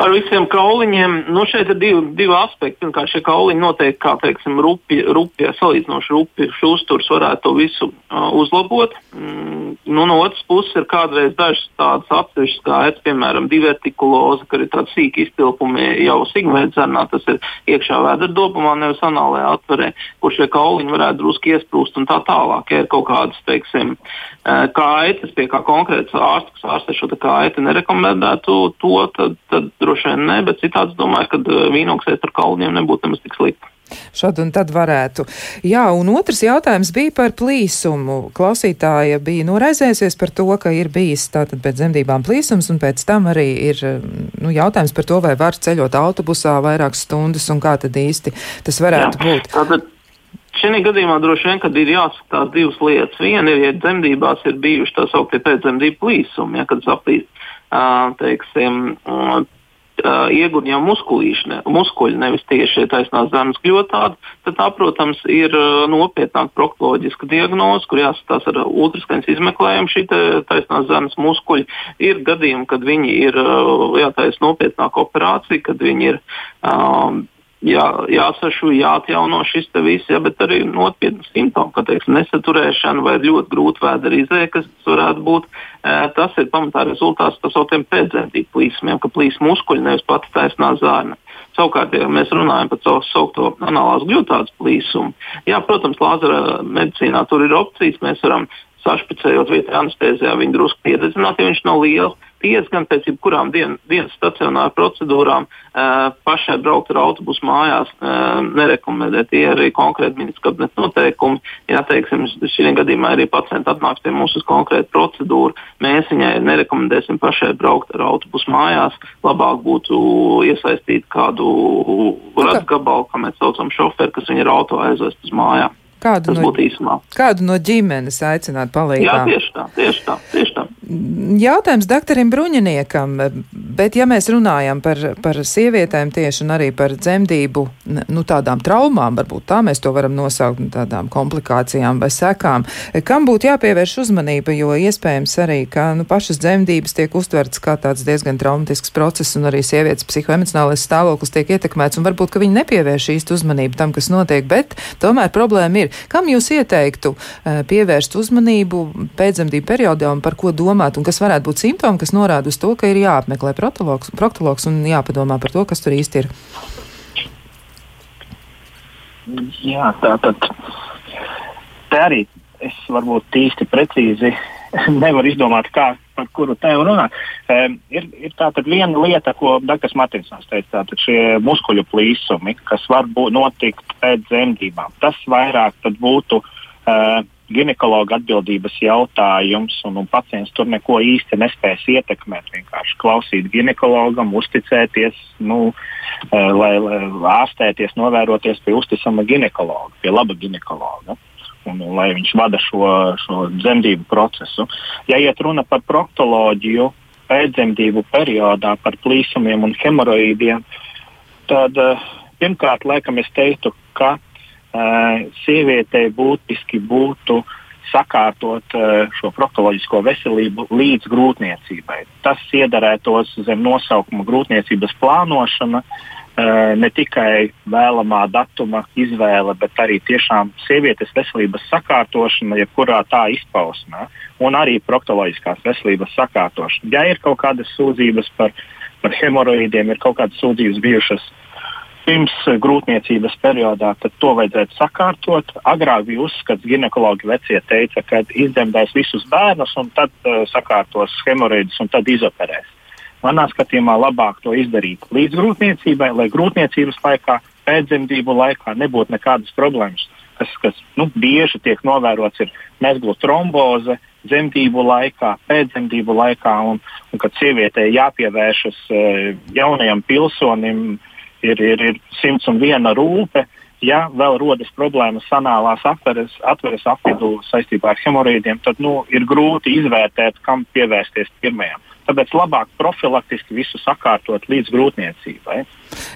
Ar visiem kauliņiem. Nu, šeit ir divi, divi aspekti. Pirmkārt, šie kauliņi noteikti, kā teiksim, rupi, rupi, salīdzinoši rupi uzturs varētu to visu uh, uzlabot. Mm, nu, no otras puses ir kādreiz dažas tādas atsevišķas skaitas, piemēram, divertikuloze, kad ir tādi sīki iztilpumi jau sigmēdzernā, tas ir iekšā vēderdobumā, nevis anālajā atverē, kur šie kauliņi varētu drusku iesprūst un tā tālāk. Ja ir kaut kādas, teiksim, kaitas, pie kā konkrēts ārsts, kas ārstē šo kaiti nerekomendētu to, tad, tad droši vien ne, bet citādi domāju, ka eh, vīnoksēt ar kalniem nebūtu nemaz tik slikti. Šad un tad varētu. Jā, un otrs jautājums bija par plīsumu. Klausītāja bija noraizējusies par to, ka ir bijis tātad pēc dzemdībām plīsums, un pēc tam arī ir nu, jautājums par to, vai var ceļot autobusā vairākas stundas, un kā tad īsti tas varētu Jā, būt. Tātad. Šajā gadījumā droši vien ir jāskatās divas lietas. Viena ir, ja dzemdībās ir bijuši tā sauktie pēcdzemdību plīsumi, ja, kad saplīst, teiksim, muskulīši, muskuļi, nevis tieši taisnās zemes kļotādi, tad tā, protams, ir nopietnāka proktoloģiska diagnoze, kur jāsastās ar ultraskaņas izmeklējumu šī taisnās zemes muskuļi. Ir gadījumi, kad viņi ir jātaisa nopietnāka operācija, kad viņi ir um, jā, jāsašu, jāatjauno šis te viss, ja, bet arī nopietni simptomi, kā teiksim, nesaturēšana vai ļoti grūta vēdera izēja, kas varētu būt. Tas ir pamatā rezultāts tā sauktiem pēcdzemdību plīsumiem, ka plīs muskuļi nevis pati taisnā zārna. Savukārt, ja mēs runājam par tā saucamo analāzu gļutāts plīsumu, jā, protams, lāzera medicīnā tur ir opcijas. Mēs varam sašpicējot vietā anestezijā viņu drusku piededzināt, ja viņš nav liels diezgan pēc jebkurām dien, dienas stacionāra procedūrām uh, pašai braukt ar autobusu mājās uh, nerekomendēt. Tie ir arī konkrēti ministrs kabineta noteikumi. Ja, teiksim, šī gadījumā arī pacients atnāks pie mums uz konkrētu procedūru, mēs viņai nerekomendēsim pašai braukt ar autobusu mājās. Labāk būtu iesaistīt kādu radu gabalu, kā mēs saucam, šoferi, kas viņu ar auto aizvest uz mājām. Kādu Tas no, būtu īsumā. Kādu no ģimenes aicināt palīdzēt? Jā, tieši tā, tieši tā, tieši tā. Jautājums doktoram Bruņiniekam, bet ja mēs runājam par, par sievietēm tieši un arī par dzemdību, nu tādām traumām, varbūt tā mēs to varam nosaukt, nu, tādām komplikācijām vai sekām, kam būtu jāpievērš uzmanība, jo iespējams arī, ka nu, pašas dzemdības tiek uztverts kā tāds diezgan traumatisks process un arī sievietes psihoemocionālais stāvoklis tiek ietekmēts un varbūt, ka viņi nepievērš īstu uzmanību tam, kas notiek, bet tomēr problēma ir. Kam jūs ieteiktu eh, pievērst uzmanību pēcdzemdību periodā un par ko domāt? Domāt, un kas varētu būt simptomi, kas norāda uz to, ka ir jāapmeklē proktologs un jāpadomā par to, kas tur īsti ir? Jā, tā tad te arī es varbūt īsti precīzi nevar izdomāt, kā par kuru tēmu runāt. Um, ir ir tāda viena lieta, ko Dārgas Matinsons teica, tātad šie muskuļu plīsumi, kas var būt notikt pēc dzemdībām. Tas vairāk būtu uh, ginekologa atbildības jautājums, un, un pacients tur neko īsti nespēs ietekmēt. Vienkārši klausīt ginekologam, uzticēties, nu, uh, lai, lai ārstēties, novēroties pie uzticama ginekologa, pie laba ginekologa un, un lai viņš vada šo, šo dzemdību procesu. Ja iet runa par proktoloģiju pēcdzemdību periodā, par plīsumiem un hemoroīdiem, tad uh, pirmkārt, laikam es teiktu, ka uh, sievietei būtiski būtu sakārtot uh, šo proktoloģisko veselību līdz grūtniecībai. Tas iedarētos zem nosaukuma grūtniecības plānošana. Uh, Eh, ne tikai vēlamā datuma izvēle, bet arī tiešām sievietes veselības sakārtošana, jebkurā tā izpausmē, un arī proktoloģiskās veselības sakārtošana. Ja ir kaut kādas sūdzības par, par hemoroīdiem, ir kaut kādas sūdzības bijušas pirms grūtniecības periodā, tad to vajadzētu sakārtot. Agrāk bija uzskats, ginekologi vecie teica, ka izdemdēs visus bērnus, un tad uh, sakārtos hemoroīdus un tad izoperēs. Manā skatījumā labāk to izdarīt līdz grūtniecībai, lai grūtniecības laikā, pēcdzemdību laikā nebūtu nekādas problēmas. Kas, kas nu, bieži tiek novērots, ir mezglu tromboze dzemdību laikā, pēcdzemdību laikā, un, un kad sievietei jāpievēršas e, jaunajam pilsonim, ir, ir, ir simts un viena rūpe. Ja vēl rodas problēmas sanālās atveres, atveres apvidū saistībā ar hemorīdiem, tad nu, ir grūti izvērtēt, kam pievērsties pirmajam. Tāpēc labāk profilaktiski visu sakārtot līdz grūtniecībai.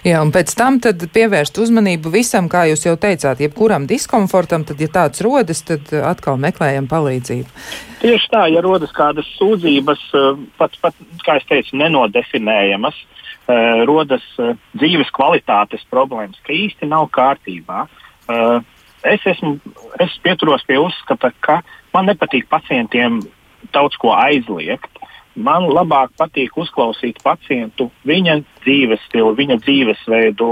Jā, un pēc tam pievērst uzmanību visam, kā jūs jau teicāt, jebkuram diskomfortam, tad, ja tāds rodas, tad atkal meklējam palīdzību. Tieši tā, ja rodas kādas sūdzības, eh, pat, pat kā es teicu, nenodefinējamas, eh, rodas eh, dzīves kvalitātes problēmas, ka īsti nav kārtībā. Es, esmu, es pieturos pie uzskata, ka man nepatīk pacientiem daudz ko aizliegt man labāk patīk uzklausīt pacientu, viņa dzīves stilu, viņa dzīvesveidu,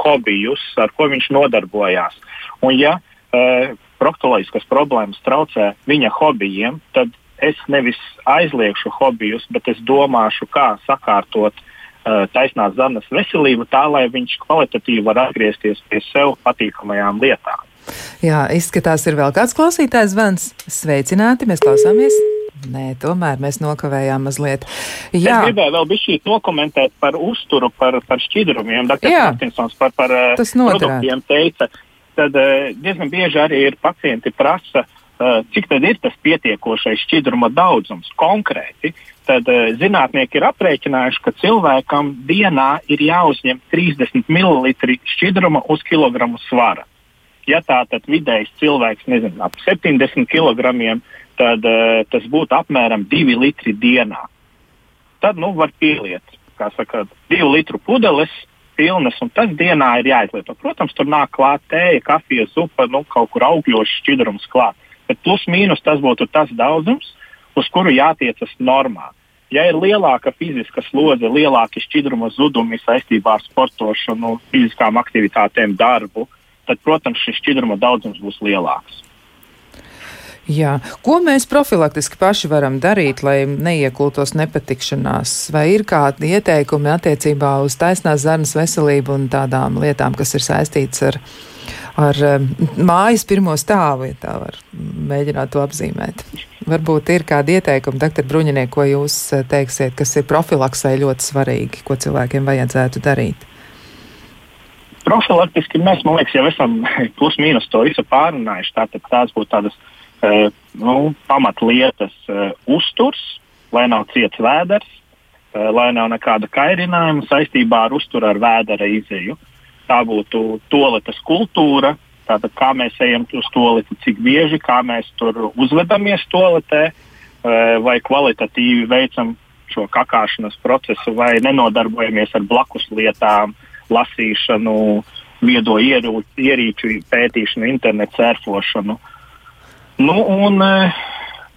hobijus, ar ko viņš nodarbojās. Un, ja e, proktoloģiskas problēmas traucē viņa hobijiem, tad es nevis aizliegšu hobijus, bet es domāšu, kā sakārtot uh, taisnās zarnas veselību tā, lai viņš kvalitatīvi var atgriezties pie sev patīkamajām lietām. Jā, izskatās, ir vēl kāds klausītājs zvans. Sveicināti, mēs klausāmies! Nē, tomēr mēs nokavējām mazliet. Jā. Es gribēju vēl bišķīt nokomentēt par uzturu, par, par šķidrumiem. Dr. Martinsons par, par eh, produktiem teica, tad eh, diezgan bieži arī ir pacienti prasa, eh, cik tad ir tas pietiekošais šķidruma daudzums konkrēti. Tad zinātnieki ir aprēķinājuši, ka cilvēkam dienā ir jāuzņem 30 ml šķidruma uz kilogramu svara. Ja tā tad vidējs cilvēks, nezinu, ap 70 kg, tad uh, tas būtu apmēram 2 litri dienā. Tad nu, var pieliet, kā saka, 2 litru pudeles pilnas, un tas dienā ir jāizlieto. Protams, tur nāk klāt tēja, kafija, zupa, nu, kaut kur augļošs šķidrums klāt. Bet plus mīnus tas būtu tas daudzums, uz kuru jātiecas normā. Ja ir lielāka fiziska slodze, lielāki šķidruma zudumi saistībā ar sportošanu, fiziskām aktivitātēm, darbu, tad, protams, šis šķidruma daudzums būs lielāks. Jā. Ko mēs profilaktiski paši varam darīt, lai neiekultos nepatikšanās? Vai ir kādi ieteikumi attiecībā uz taisnās zarnas veselību un tādām lietām, kas ir saistītas ar, ar mājas pirmo stāvu, ja tā var mēģināt to apzīmēt? Varbūt ir kādi ieteikumi, doktor Bruņiniek, ko jūs uh, teiksiet, kas ir profilaksē ļoti svarīgi, ko cilvēkiem vajadzētu darīt? Profilaktiski mēs, man liekas, jau esam plus mīnus to visu pārunājuši. Tātad tās būtu tādas uh, nu, pamatlietas uh, uzturs, lai nav ciets vēders, uh, lai nav nekāda kairinājuma saistībā ar uzturu ar vēdera izēju. Tā būtu toaletes kultūra, tātad kā mēs ejam uz toaleti, cik bieži, kā mēs tur uzvedamies toaletē, uh, vai kvalitatīvi veicam šo kakāšanas procesu, vai nenodarbojamies ar blakus lietām, lasīšanu, viedo ierīču pētīšanu, internetu sērfošanu. Nu, un, eh,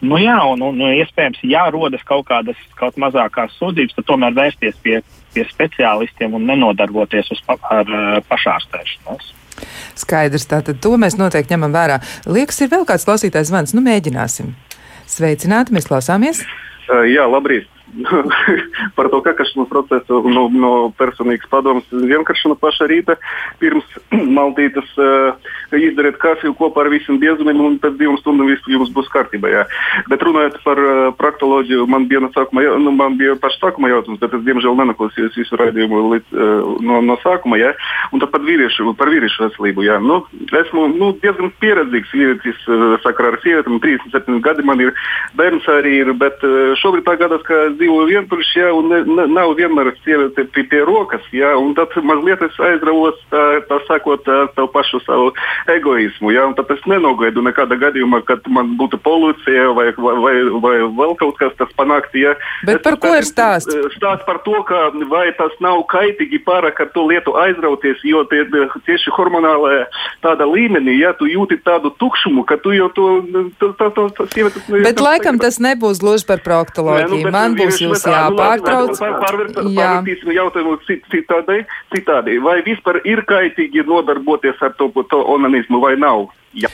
nu, jā, un, un iespējams, ja rodas kaut kādas kaut mazākās sūdzības, tad tomēr vērsties pie, pie speciālistiem un nenodarboties uz, pa, ar eh, pašārstēšanos. Skaidrs, tātad to mēs noteikti ņemam vērā. Liekas, ir vēl kāds klausītājs zvans, nu mēģināsim. Sveicināti, mēs klausāmies! Jā, labrīt! Par to kakašanu procesu no, no personīgas padomas. Vienkārši no paša rīta pirms maltītes uh, izdariet kafiju kopā ar visiem biezumiem, un pēc divām stundām viss jums būs kārtībā. Jā. Bet runājot par uh, praktoloģiju, man bija, sākuma, nu, man bija pašs sākuma jautājums, bet es diemžēl nenaklausījos visu raidījumu līdz, uh, no, no sākuma. Jā. Un tad par vīriešu, par vīriešu veselību. Jā. Nu, esmu nu, diezgan pieredzīgs vīrietis uh, sakarā ar sievietēm, 37 gadi man ir, bērns arī ir, bet uh, šobrīd tā gadās, ka dzīvoju vientuļš, jā, un ne, ne, nav vienmēr sieviete pie, pie rokas, jā, un tad mazliet es aizravos, tā, tā sakot, tā pašu savu egoismu, jā, un tad es nenogaidu nekāda gadījumā, kad man būtu policija vai, vai, vai, vai vēl kaut kas tas panākt, jā. Bet es, par ko ir stāsts? Stāsts par to, ka vai tas nav kaitīgi pārāk ar to lietu aizrauties, jo tie, tieši hormonālajā tāda līmenī, jā, tu jūti tādu tukšumu, ka tu jau to, to, to, to, to sievietes. Bet laikam tas nebūs gluži par proktoloģiju. Nu, Man būs jūs jāpārtrauc. Pārvērtīsim jautājumu citādi, citādi. Vai vispār ir kaitīgi nodarboties ar to, to onanismu vai nav? Jā.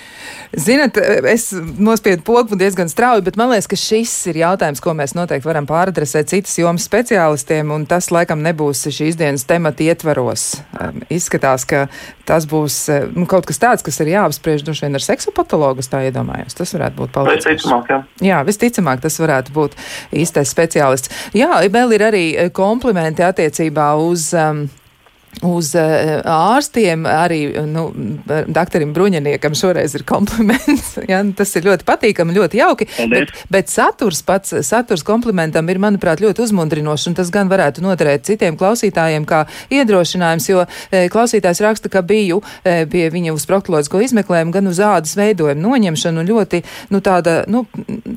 Zinat, es nospiedu pogu diezgan strauji, bet man liekas, ka šis ir jautājums, ko mēs noteikti varam pāradresēt citas jomas speciālistiem, un tas laikam nebūs šīs dienas temata ietvaros. Um, izskatās, ka tas būs nu, kaut kas tāds, kas ir jāapspriež droši vien ar seksopatologu, tā iedomājos. Tas varētu būt palīdzības. Visticamāk, jā. Jā, visticamāk, tas varētu būt īstais speciālists. Jā, vēl ir arī komplimenti attiecībā uz. Um, uz uh, ārstiem, arī nu, doktoram Bruņiniekam šoreiz ir kompliments. ja, nu, tas ir ļoti patīkami, ļoti jauki. Bet, bet saturs pats, saturs komplimentam ir, manuprāt, ļoti uzmundrinošs, un tas gan varētu noderēt citiem klausītājiem kā iedrošinājums, jo e, klausītājs raksta, ka biju e, pie viņa uz proktoloģisko izmeklējumu, gan uz ādas veidojumu noņemšanu, un ļoti nu, tāda, nu,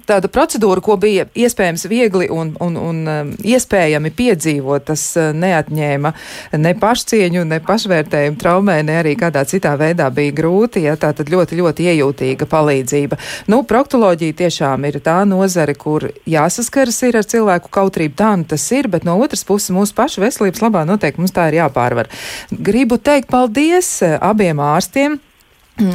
tāda procedūra, ko bija iespējams viegli un, un, un iespējami piedzīvot, tas neatņēma ne pašu pašcieņu, ne pašvērtējumu traumē, ne arī kādā citā veidā bija grūti. Ja, tā tad ļoti, ļoti iejūtīga palīdzība. Nu, proktoloģija tiešām ir tā nozare, kur jāsaskaras ir ar cilvēku kautrību. Tā nu tas ir, bet no otras puses mūsu pašu veselības labā noteikti mums tā ir jāpārvar. Gribu teikt paldies eh, abiem ārstiem.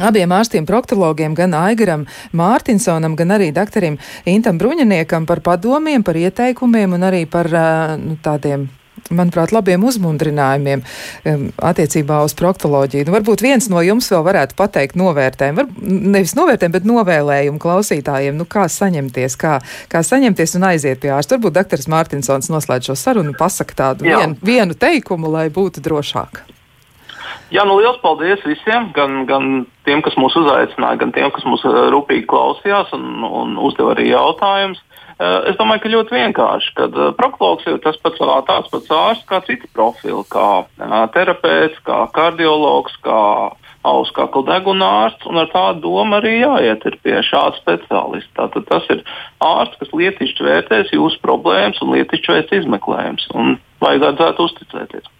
Abiem ārstiem, proktologiem, gan Aigaram Mārtinsonam, gan arī doktoram Intam Bruņiniekam par padomiem, par ieteikumiem un arī par uh, nu, tādiem manuprāt, labiem uzmundrinājumiem um, attiecībā uz proktoloģiju. Nu, varbūt viens no jums vēl varētu pateikt novērtējumu, var, nevis novērtējumu, bet novēlējumu klausītājiem, nu, kā saņemties, kā, kā saņemties un aiziet pie ārsta. Varbūt doktors Mārtinsons noslēdz šo sarunu un pasaka tādu vien, vienu teikumu, lai būtu drošāk. Jā, nu liels paldies visiem, gan, gan tiem, kas mūs uzaicināja, gan tiem, kas mūs uh, rūpīgi klausījās un, un uzdeva arī jautājumus. Eh, es domāju, ka ļoti vienkārši, ka eh, proktologs ir tas pats tāds pats ārsts kā citi profili, kā eh, terapeits, kā kardiologs, kā auss kakla deguna ārsts, un ar tādu domu arī jāiet pie šāda speciālista. Tātad tas ir ārsts, kas lietišķi vērtēs jūsu problēmas un lietišķi veids izmeklējums, un vajadzētu uzticēties.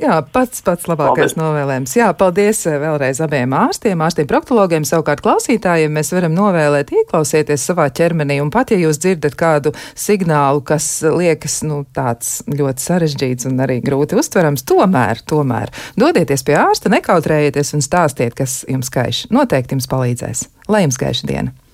Jā, pats pats labākais paldies. novēlējums. Jā, paldies eh, vēlreiz abiem ārstiem, ārstiem proktologiem, savukārt klausītājiem. Mēs varam novēlēt ieklausieties savā ķermenī, un pat ja jūs dzirdat kādu signālu, kas liekas nu, tāds ļoti sarežģīts un arī grūti uztverams, tomēr, tomēr dodieties pie ārsta, nekautrējieties un stāstiet, kas jums skaiši. Noteikti jums palīdzēs. Lai jums gaiša diena!